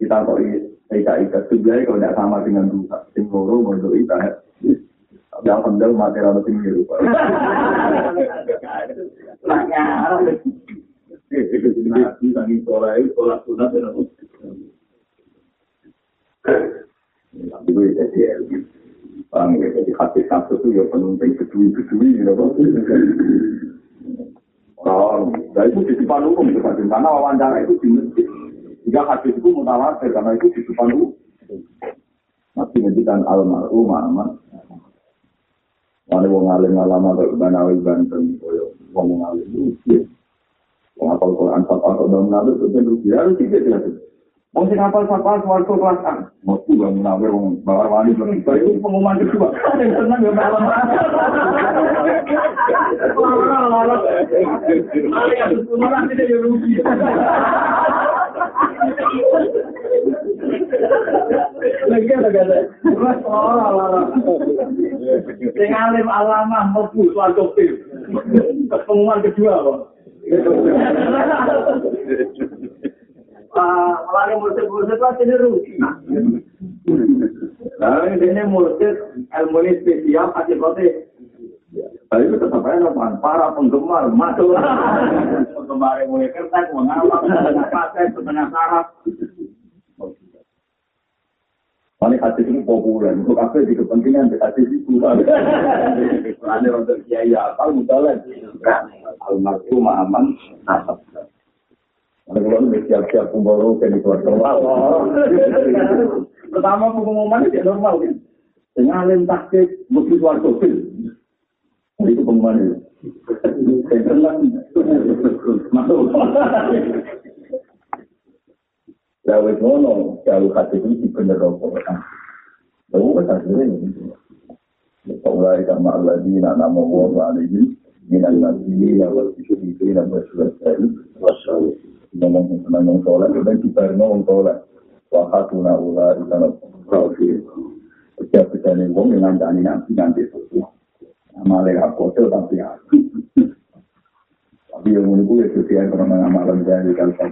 Kita kok ika ika sebenarnya kalau tidak sama dengan dua, tim loro kodok ika. Yang pendel mati rata tinggi lupa. Tapi karena wawancara itu di masjid. Jika hadis itu mutawatir, karena itu di depan. Masih ngedikan almarhum, aman. Mana wong alim alama kok banawi banten koyo wong ngalim rugi. Wong apal Quran sapal kok dong nabi itu ben rugi. Harus tidak tidak. Wong sing apal sapal suarga kelas A. Mau tuh bang munawir wong bawar wali belum. Itu pengumuman kedua. Yang senang ya malam. Malah tidak ya rugi. Lagi ada kata. Sing alim alama mlebu swarga pil. Pengumuman kedua kok. Ah, malah murid-murid itu asli rugi. Nah, ini ilmu ini spesial akibatnya Tapi itu tetap aja para penggemar masuk penggemar yang mulai kertas, mengawal, setengah paten, setengah sarap. Mana hadis ini populer, untuk apa di kepentingan di hadis itu. Mana untuk kiai apa, misalnya. Almarhum aman, nasab. Kalau siap-siap pembaru ke di keluarga. Pertama pengumuman itu normal kan. Dengan alim taktik, mesti suarga itu pengumuman itu. Masuk. Lalu ngono, jauh hati itu bener rokok. Lalu kan hasilnya Mulai sama Allah di nama Allah alaihi minan nabiyina wal syuhidina wa syuhadai wasyawih. Ngomong tentang yang sholat, dan kita ngomong sholat. Wa hatuna ula ikana kafir. Setiap kita nih, wong yang ngandani nanti nanti sesuatu. Amalnya aku tapi aku. Tapi yang menurutku ya sesuai karena amalan dari kalsat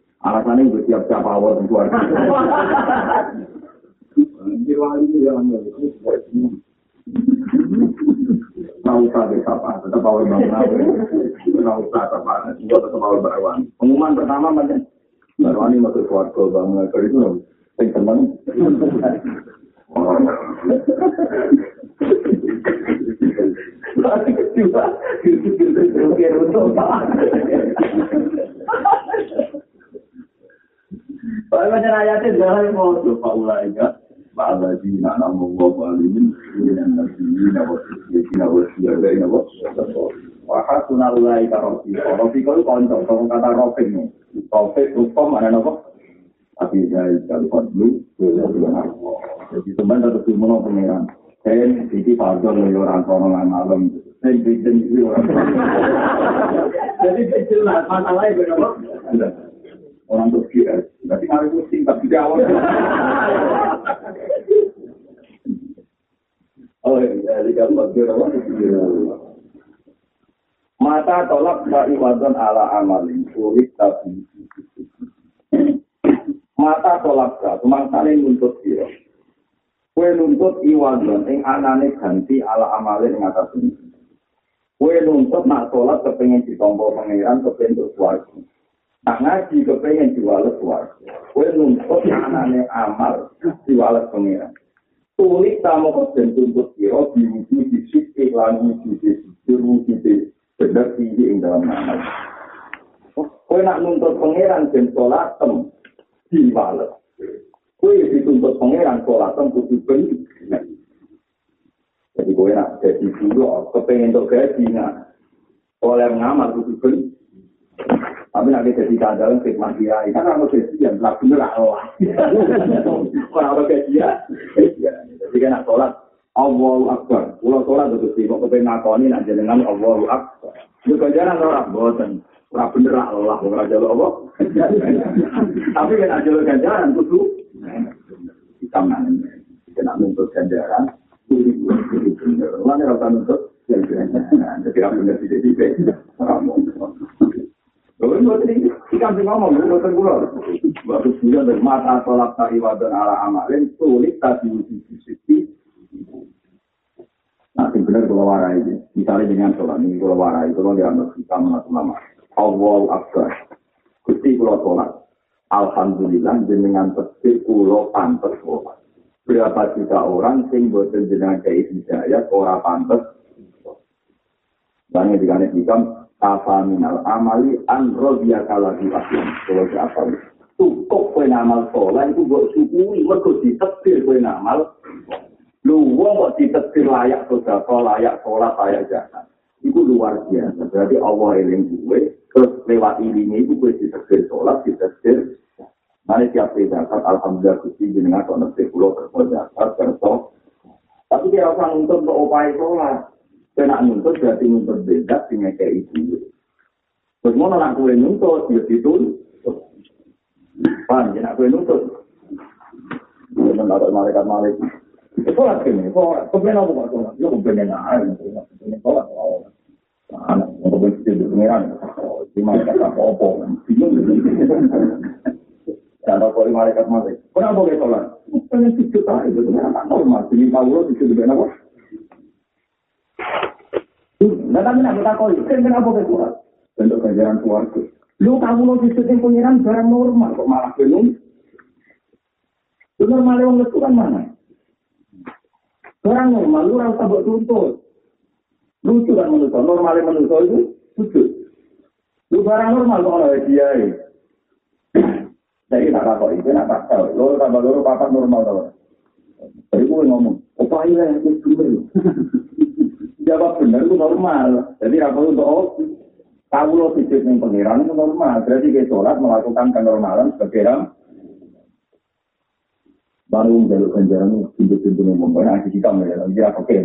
Alasannya gue siap siap awal dan keluarga. Jirwali itu yang usah deh, apa, tetap awal bangun. Nggak usah, apa, gue tetap awal berawan. Pengumuman pertama macam, berawan ini masuk keluarga bangun. Kalau itu, yang seneng. Lagi kedua, itu untuk Kalau macam ayatnya jangan mau coba ulai kan. Ba'ala dina namu wa ba'alimin Ina nabiyyi na wa sisi na wa siyaga ina wa Wa hasuna ulai ka rofi Rofi kalau konco, kalau kata rofi Rofi rupa mana nopo Tapi saya kalau fadlu Jadi teman tetap dimulai pengeran Dan ini fadol ya orang kono malam. Dan bikin itu orang Jadi jelas masalahnya berapa orang Turki ya. Berarti hari musim tapi di awal. Oh iya, di gambar Mata tolak dari wadon ala amalin sulit tapi mata tolak ka saling nuntut dia. Kue nuntut iwadon ing anane ganti ala amalin ing atas. Kue nuntut nak sholat kepengen ditompo pangeran kepengen untuk suarga. Nak ngaji kepengen diwales suarga. Kue nuntut anane amal diwales pangeran. Tulis tamu kesen tuntut kira diwujud di sisi wujud di wujud di bener tinggi ing dalam amal. Kue nak nuntut pangeran dan sholat tem diwales. Kue dituntut pangeran sholat tem kudu bener. Jadi kue nak jadi dulu kepengen untuk gaji nak oleh ngamal kudu bener. Tapi nanti jadi kandalan khidmat dia, kan orang gajian, lah bener Allah. Orang orang gajian. Jadi kan nak sholat, Allahu Akbar. Kalau sholat itu sih, mau kepengen ngakoni, nak jenengan Allahu Akbar. Itu ganjaran orang, bosan. Orang bener Allah, orang jalur Allah. Tapi kan jalur ganjaran, itu Kita mana Kita nak nuntut ganjaran, itu bener. Mana rasa nuntut? Jadi orang bener ini buat ini, ikan sih ngomong, buatan pulau. Waktu dari mata tolak tak ibadah ala amalin, sulit tadi sisi. Nah, yang benar kalau warai ini. Misalnya dengan sholat ini kalau warai, kalau dia anak kita nama Allah Akbar. Gusti kalau sholat. Alhamdulillah dengan tekbir kulo pantas sholat. Berapa juta orang sing boten jenengan kei hidayah ora pantas. Banyak dikane hikam apa minal amali an rodia kalagi aslam. Kalau siapa cukup kowe ngamal sholat itu mbok syukuri mergo ditekbir kowe ngamal. Lu wong kok ditekbir layak sedekah, layak sholat, layak zakat. Itu luar biasa. Berarti Allah eling gue terus lewat ini itu gue ditekbir sholat, ditekbir Mari tiap zakat, alhamdulillah gusti jenengan kok ngerti pulau kerja zakat, kerja. Tapi dia nuntut untuk upaya sholat. Kena nuntut berarti nuntut beda dengan kayak itu. Terus mau nak kue nuntut, dia itu. Paham, ya nak kue nuntut. Dia mendapat malaikat malaikat. Sholat ini, sholat. Kemudian apa kok sholat? Ya kemudian air. Kemudian sholat. Anak, kemudian itu pengiran. Di malaikat apa-apa. Bingung. Dan apa di malaikat malaikat. Kenapa kau sholat? Pengen sujud aja. Itu kan normal. Jadi kalau sujud dengan apa? Nah, tapi nak kita kau kan kenapa kau sholat? Bentuk ganjaran keluarga. Lu kamu lo sujud yang pengiran barang normal. Kok malah bingung? Itu normal yang itu kan mana? Barang normal, lu rasa buat tuntut. Lucu kan menurut normalnya menurut itu sujud. Lu barang normal kok oleh dia. Jadi tak apa itu nak tak tahu. Lo tambah lo papan normal tau. Jadi gue ngomong, apa iya yang itu dulu? Jawab benar itu normal. Jadi apa untuk oh, tahu lo sujud yang pengiran itu normal. Berarti kita sholat melakukan kenormalan sebagai orang baru menjaluk ganjaran pintu-pintu yang membangun kita mereka dia oke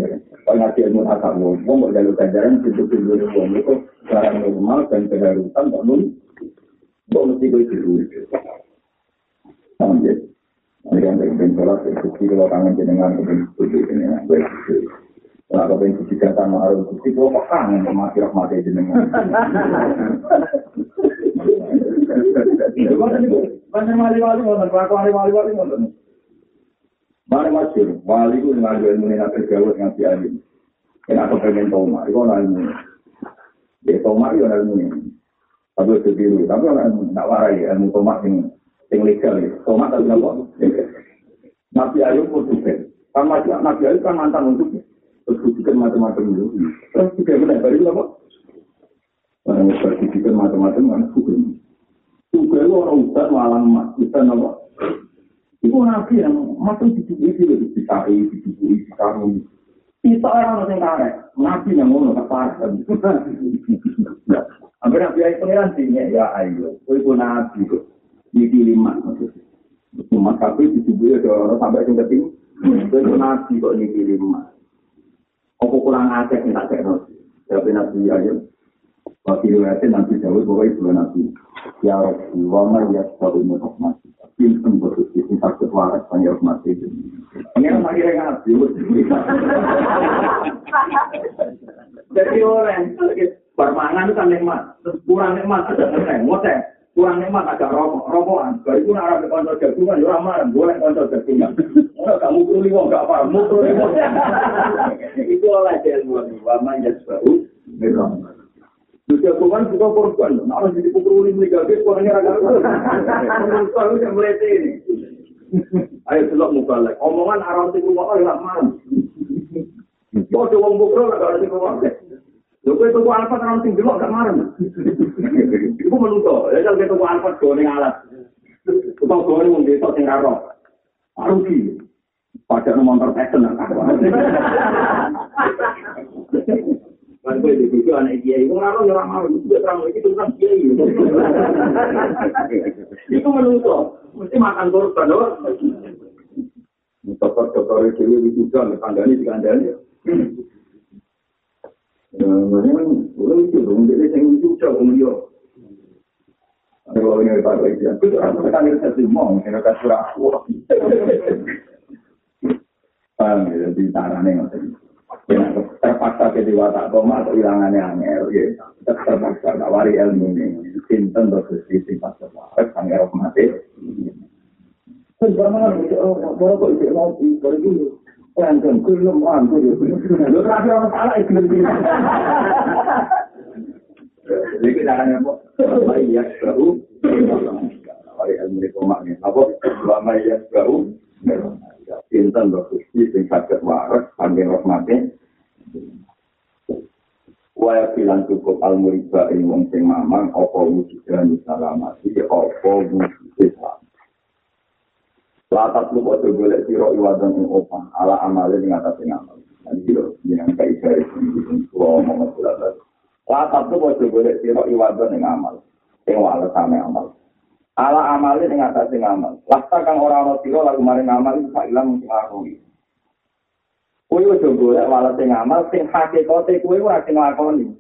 kalau ngaji ilmu asal ngomong mau jaluk ganjaran pintu-pintu yang membangun itu secara normal dan keharusan tak nun kok mesti gue sama dia mereka yang pengen sholat itu kalau kangen jenengan setuju jenengan gue Nah, kalau pengen suci kata harus suci, gue kok kangen sama kira mati jenengan. Itu kan itu, banyak wali-wali, banyak wali-wali, banyak Mari masyur, wali itu dengan jual ilmu ini terjauh dengan si alim. Kena aku pengen toma, itu orang ilmu. Ya toma itu orang ilmu ini. Tapi itu biru, tapi orang ilmu, tak warai ilmu toma yang yang legal ya. Toma tapi apa? Nabi Ayub pun juga. Kan Nabi Ayub kan mantan untuk terus kujikan macam-macam itu. Terus juga benar, dari apa? Yang berkujikan macam-macam, kan hukum. Juga itu orang ustaz malam emas, ustaz apa? Ibu nabi yang di tubuh itu lebih dicari, di tubuh itu dicari. Kita orang yang karet, nabi yang ngono keparah. Hampir nabi yang pengiran sini, ya ayo, ibu nabi kok. Ini lima. Cuma tapi di tubuh itu orang sampai yang keting. Ibu nabi kok ini lima. Apa kurang acek yang tak cek nabi. Tapi nabi ayo. Wakil riwayatnya nanti jauh bahwa ibu nabi. Ya Rabbi, wa ma yasbaru min rahmati. Pinten betul ini sakit waras panggil rahmati. Pengen akhirnya ngaji. Jadi orang bermangan kan nikmat, kurang nikmat ada ngereng, ngoteh. Kurang nikmat agak rokok, rokokan. Dari pun arah ke konco jagungan, ya ramah, boleh konco jagungan. Orang kamu perlu liwong, gak apa, mau perlu liwong. Itu oleh ilmu, wa ma yasbaru min rahmati. Juga Tuhan juga korban. Nah, harus jadi pukul ini negatif, orangnya agak Menurut yang melete ini. Ayo selok mubalek. Omongan arah itu rumah orang malam. Kok ada uang bukro gak ada di rumah. Lho kowe tuku alfat ora sing delok gak marem. Iku menungso, ya kalau tuku alfat go ning alat. Tukang go ning desa sing karo. Arugi. Padahal motor pesen nak Kan gue di buku anak kiai, gue ngarang orang mau, gue terang lagi tentang kiai. Itu menungso, mesti makan korban, itu itu itu itu mau, terpaksa ke diwata koma atau hilangannya angel ya terpaksa tak wari ilmu ini sinten terus di sifat sebuah angel mati Baru kok isi ngopi, baru dulu. Langsung gelem aku yo. Lho terakhir orang salah iki kita akan apa? Baik ya, baru. Baik ilmu itu maknya. Apa? Lama ya, baru. Pinten berkusti, sing sakit waras, panggil rahmatnya. Waya bilang cukup al-muriba ini wong sing mamang, apa wujudan salamati, apa salamati. Latat lu kode golek siro iwadan ing opah ala amalin ing atas ing amal. Nanti lo yang kayak saya ini kalau mau masuk Latat lu kode golek siro iwadan ing amal. Ing wala sama amal. Ala amalin ing atas ing amal. Lasta kang ora ana siro lagu maring amal iku sak ilang sing lakoni. Kowe ojo golek wala sing amal sing hakikate kowe ora sing lakoni.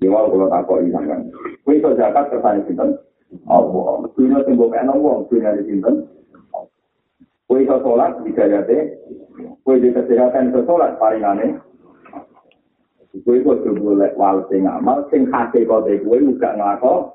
Dewa kula takoki sampean. Kowe iso zakat kersane sinten? Allah. Dunia sing mbok ana wong dunia sinten? Kue iso sholat, hidayate. Kue di kesehatan iso sholat, paringane. Kue iso boleh wal sing amal, sing hati kote kue juga ngelako.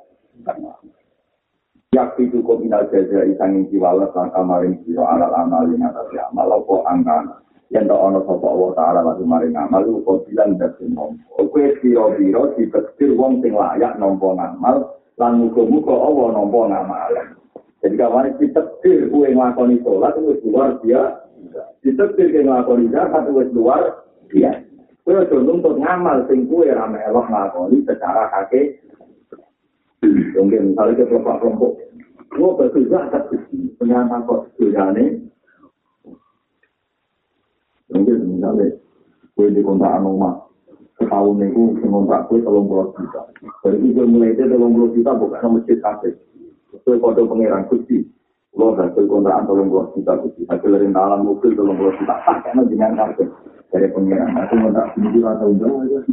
Yak itu kok minal jaja isang inci walas langka maring siro alal amal yang atas amal opo angkana. Yang tak ono sopa Allah ta'ala lagi maring amal, lu kok bilang dasi nompo. Kue biro-biro dibektir wong sing layak nompo ngamal, lan muka-muka Allah nompo ngamalan. Jadi kawan ditektir kue ngelakoni sholat itu luar biasa. Ditektir kue ngelakoni zakat itu luar biasa. Kue contoh untuk ngamal sing kue rame elok ngelakoni secara kake. Mungkin misalnya ke kelompok-kelompok. Kue betul zakat penyantang kok sejane. Mungkin misalnya kue di kontrakan rumah. Setahun itu kontrak kue tolong puluh juta. Jadi kue mulai itu tolong puluh juta bukan masjid kafe. Kue kode pengiran kusti. Lo hasil kontrakan tolong puluh juta kusti. Hasil dari dalam mobil tolong puluh juta. Tak kena dengan kartu. Dari pengiran. Aku mau tak sendiri atau enggak.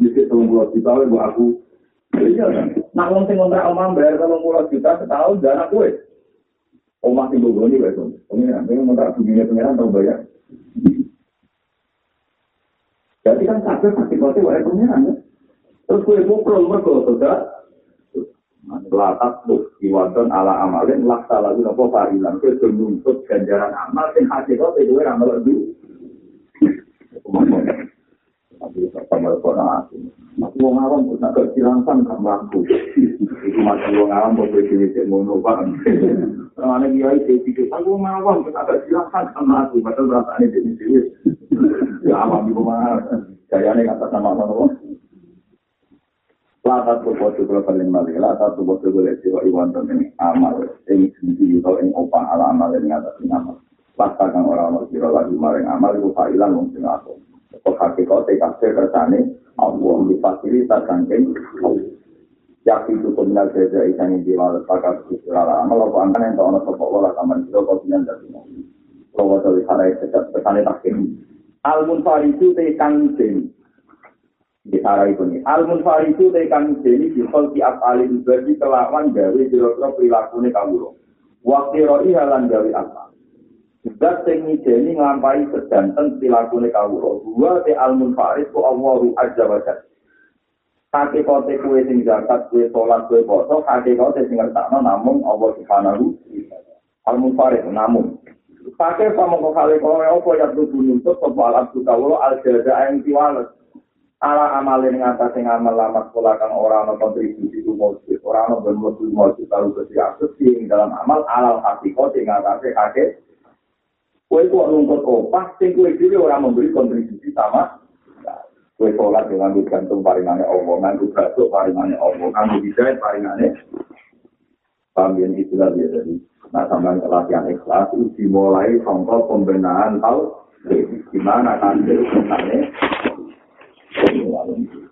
Jadi tolong puluh juta bu aku. Nak wong sing kontrak omah bayar tolong puluh juta setahun dana kue. Omah sing bogo ini kue. Pengiran. Pengiran kontrak dunia pengiran tau bayar. Jadi kan sakit sakit kote wae pengiran ya. Terus kue pukul mergo sudah latak tuh iwadon ala amalin laksa lagu nopo farilan ke nuntut ganjaran amal sing hasil kau itu amal itu tapi sama kona aku aku mau ngawam pun tak kecilangkan gak mampu itu masih mau ngawam pun berdiri cek mono paham karena dia itu pikir aku mau ngawam pun tak kecilangkan sama aku rasanya jadi sini ya awam di rumah kayaknya kata sama sama Latat tuh bodoh kalau paling balik, latat tuh bodoh boleh siwa iwan ini amal, ini sendiri atau ini opah ala amal atas ini amal. Lata kang orang mau siro lagi maring amal itu fa'ilan wong sing aku. Kok hakikat kasih kersane, Allah di fasilitas kangkeng. Yakin itu peminat jaja ikan yang diwalet pakai kusirala amal, apa angkan yang tahu sopok wala kaman siro kau pindah dari nabi. Kalau wajah wisarai sejak kesane takin. Al-Munfaridu te kang di arah itu nih. Al munfaridu tekan jadi di di afalin berarti kelawan gawe kira-kira perilaku nih kamu Waktu roi halan gawe apa? Zat sing jadi ngampai sedanten perilaku nih kamu Dua te al munfarid ku Allahu azza wa jalla. Kake kote kue sing zakat kue sholat kue poso, kake kote sing ngertakno namun Allah subhanahu al munfarid namun. Pakai sama kau kali kau apa ya tuh nuntut soal abdu kawulo al jada yang tiwalet. Ala amale ning atas sing amal lama sekolah kang ora ana kontribusi ku mujud ora ana bermutu mujud Gusti Yesus. Sing dalam amal alal hakiko sing ngatasé kake kowe kok nuntut opah sing kowe dhewe ora memberi kontribusi sama. Kowe sholat dengan gantung paringane Allah nganggo batuk paringane Allah nganggo hidayah paringane. Pambian itulah dia jadi nah sama latihan ikhlas itu dimulai contoh pembenahan tau di mana kan dari Thank you.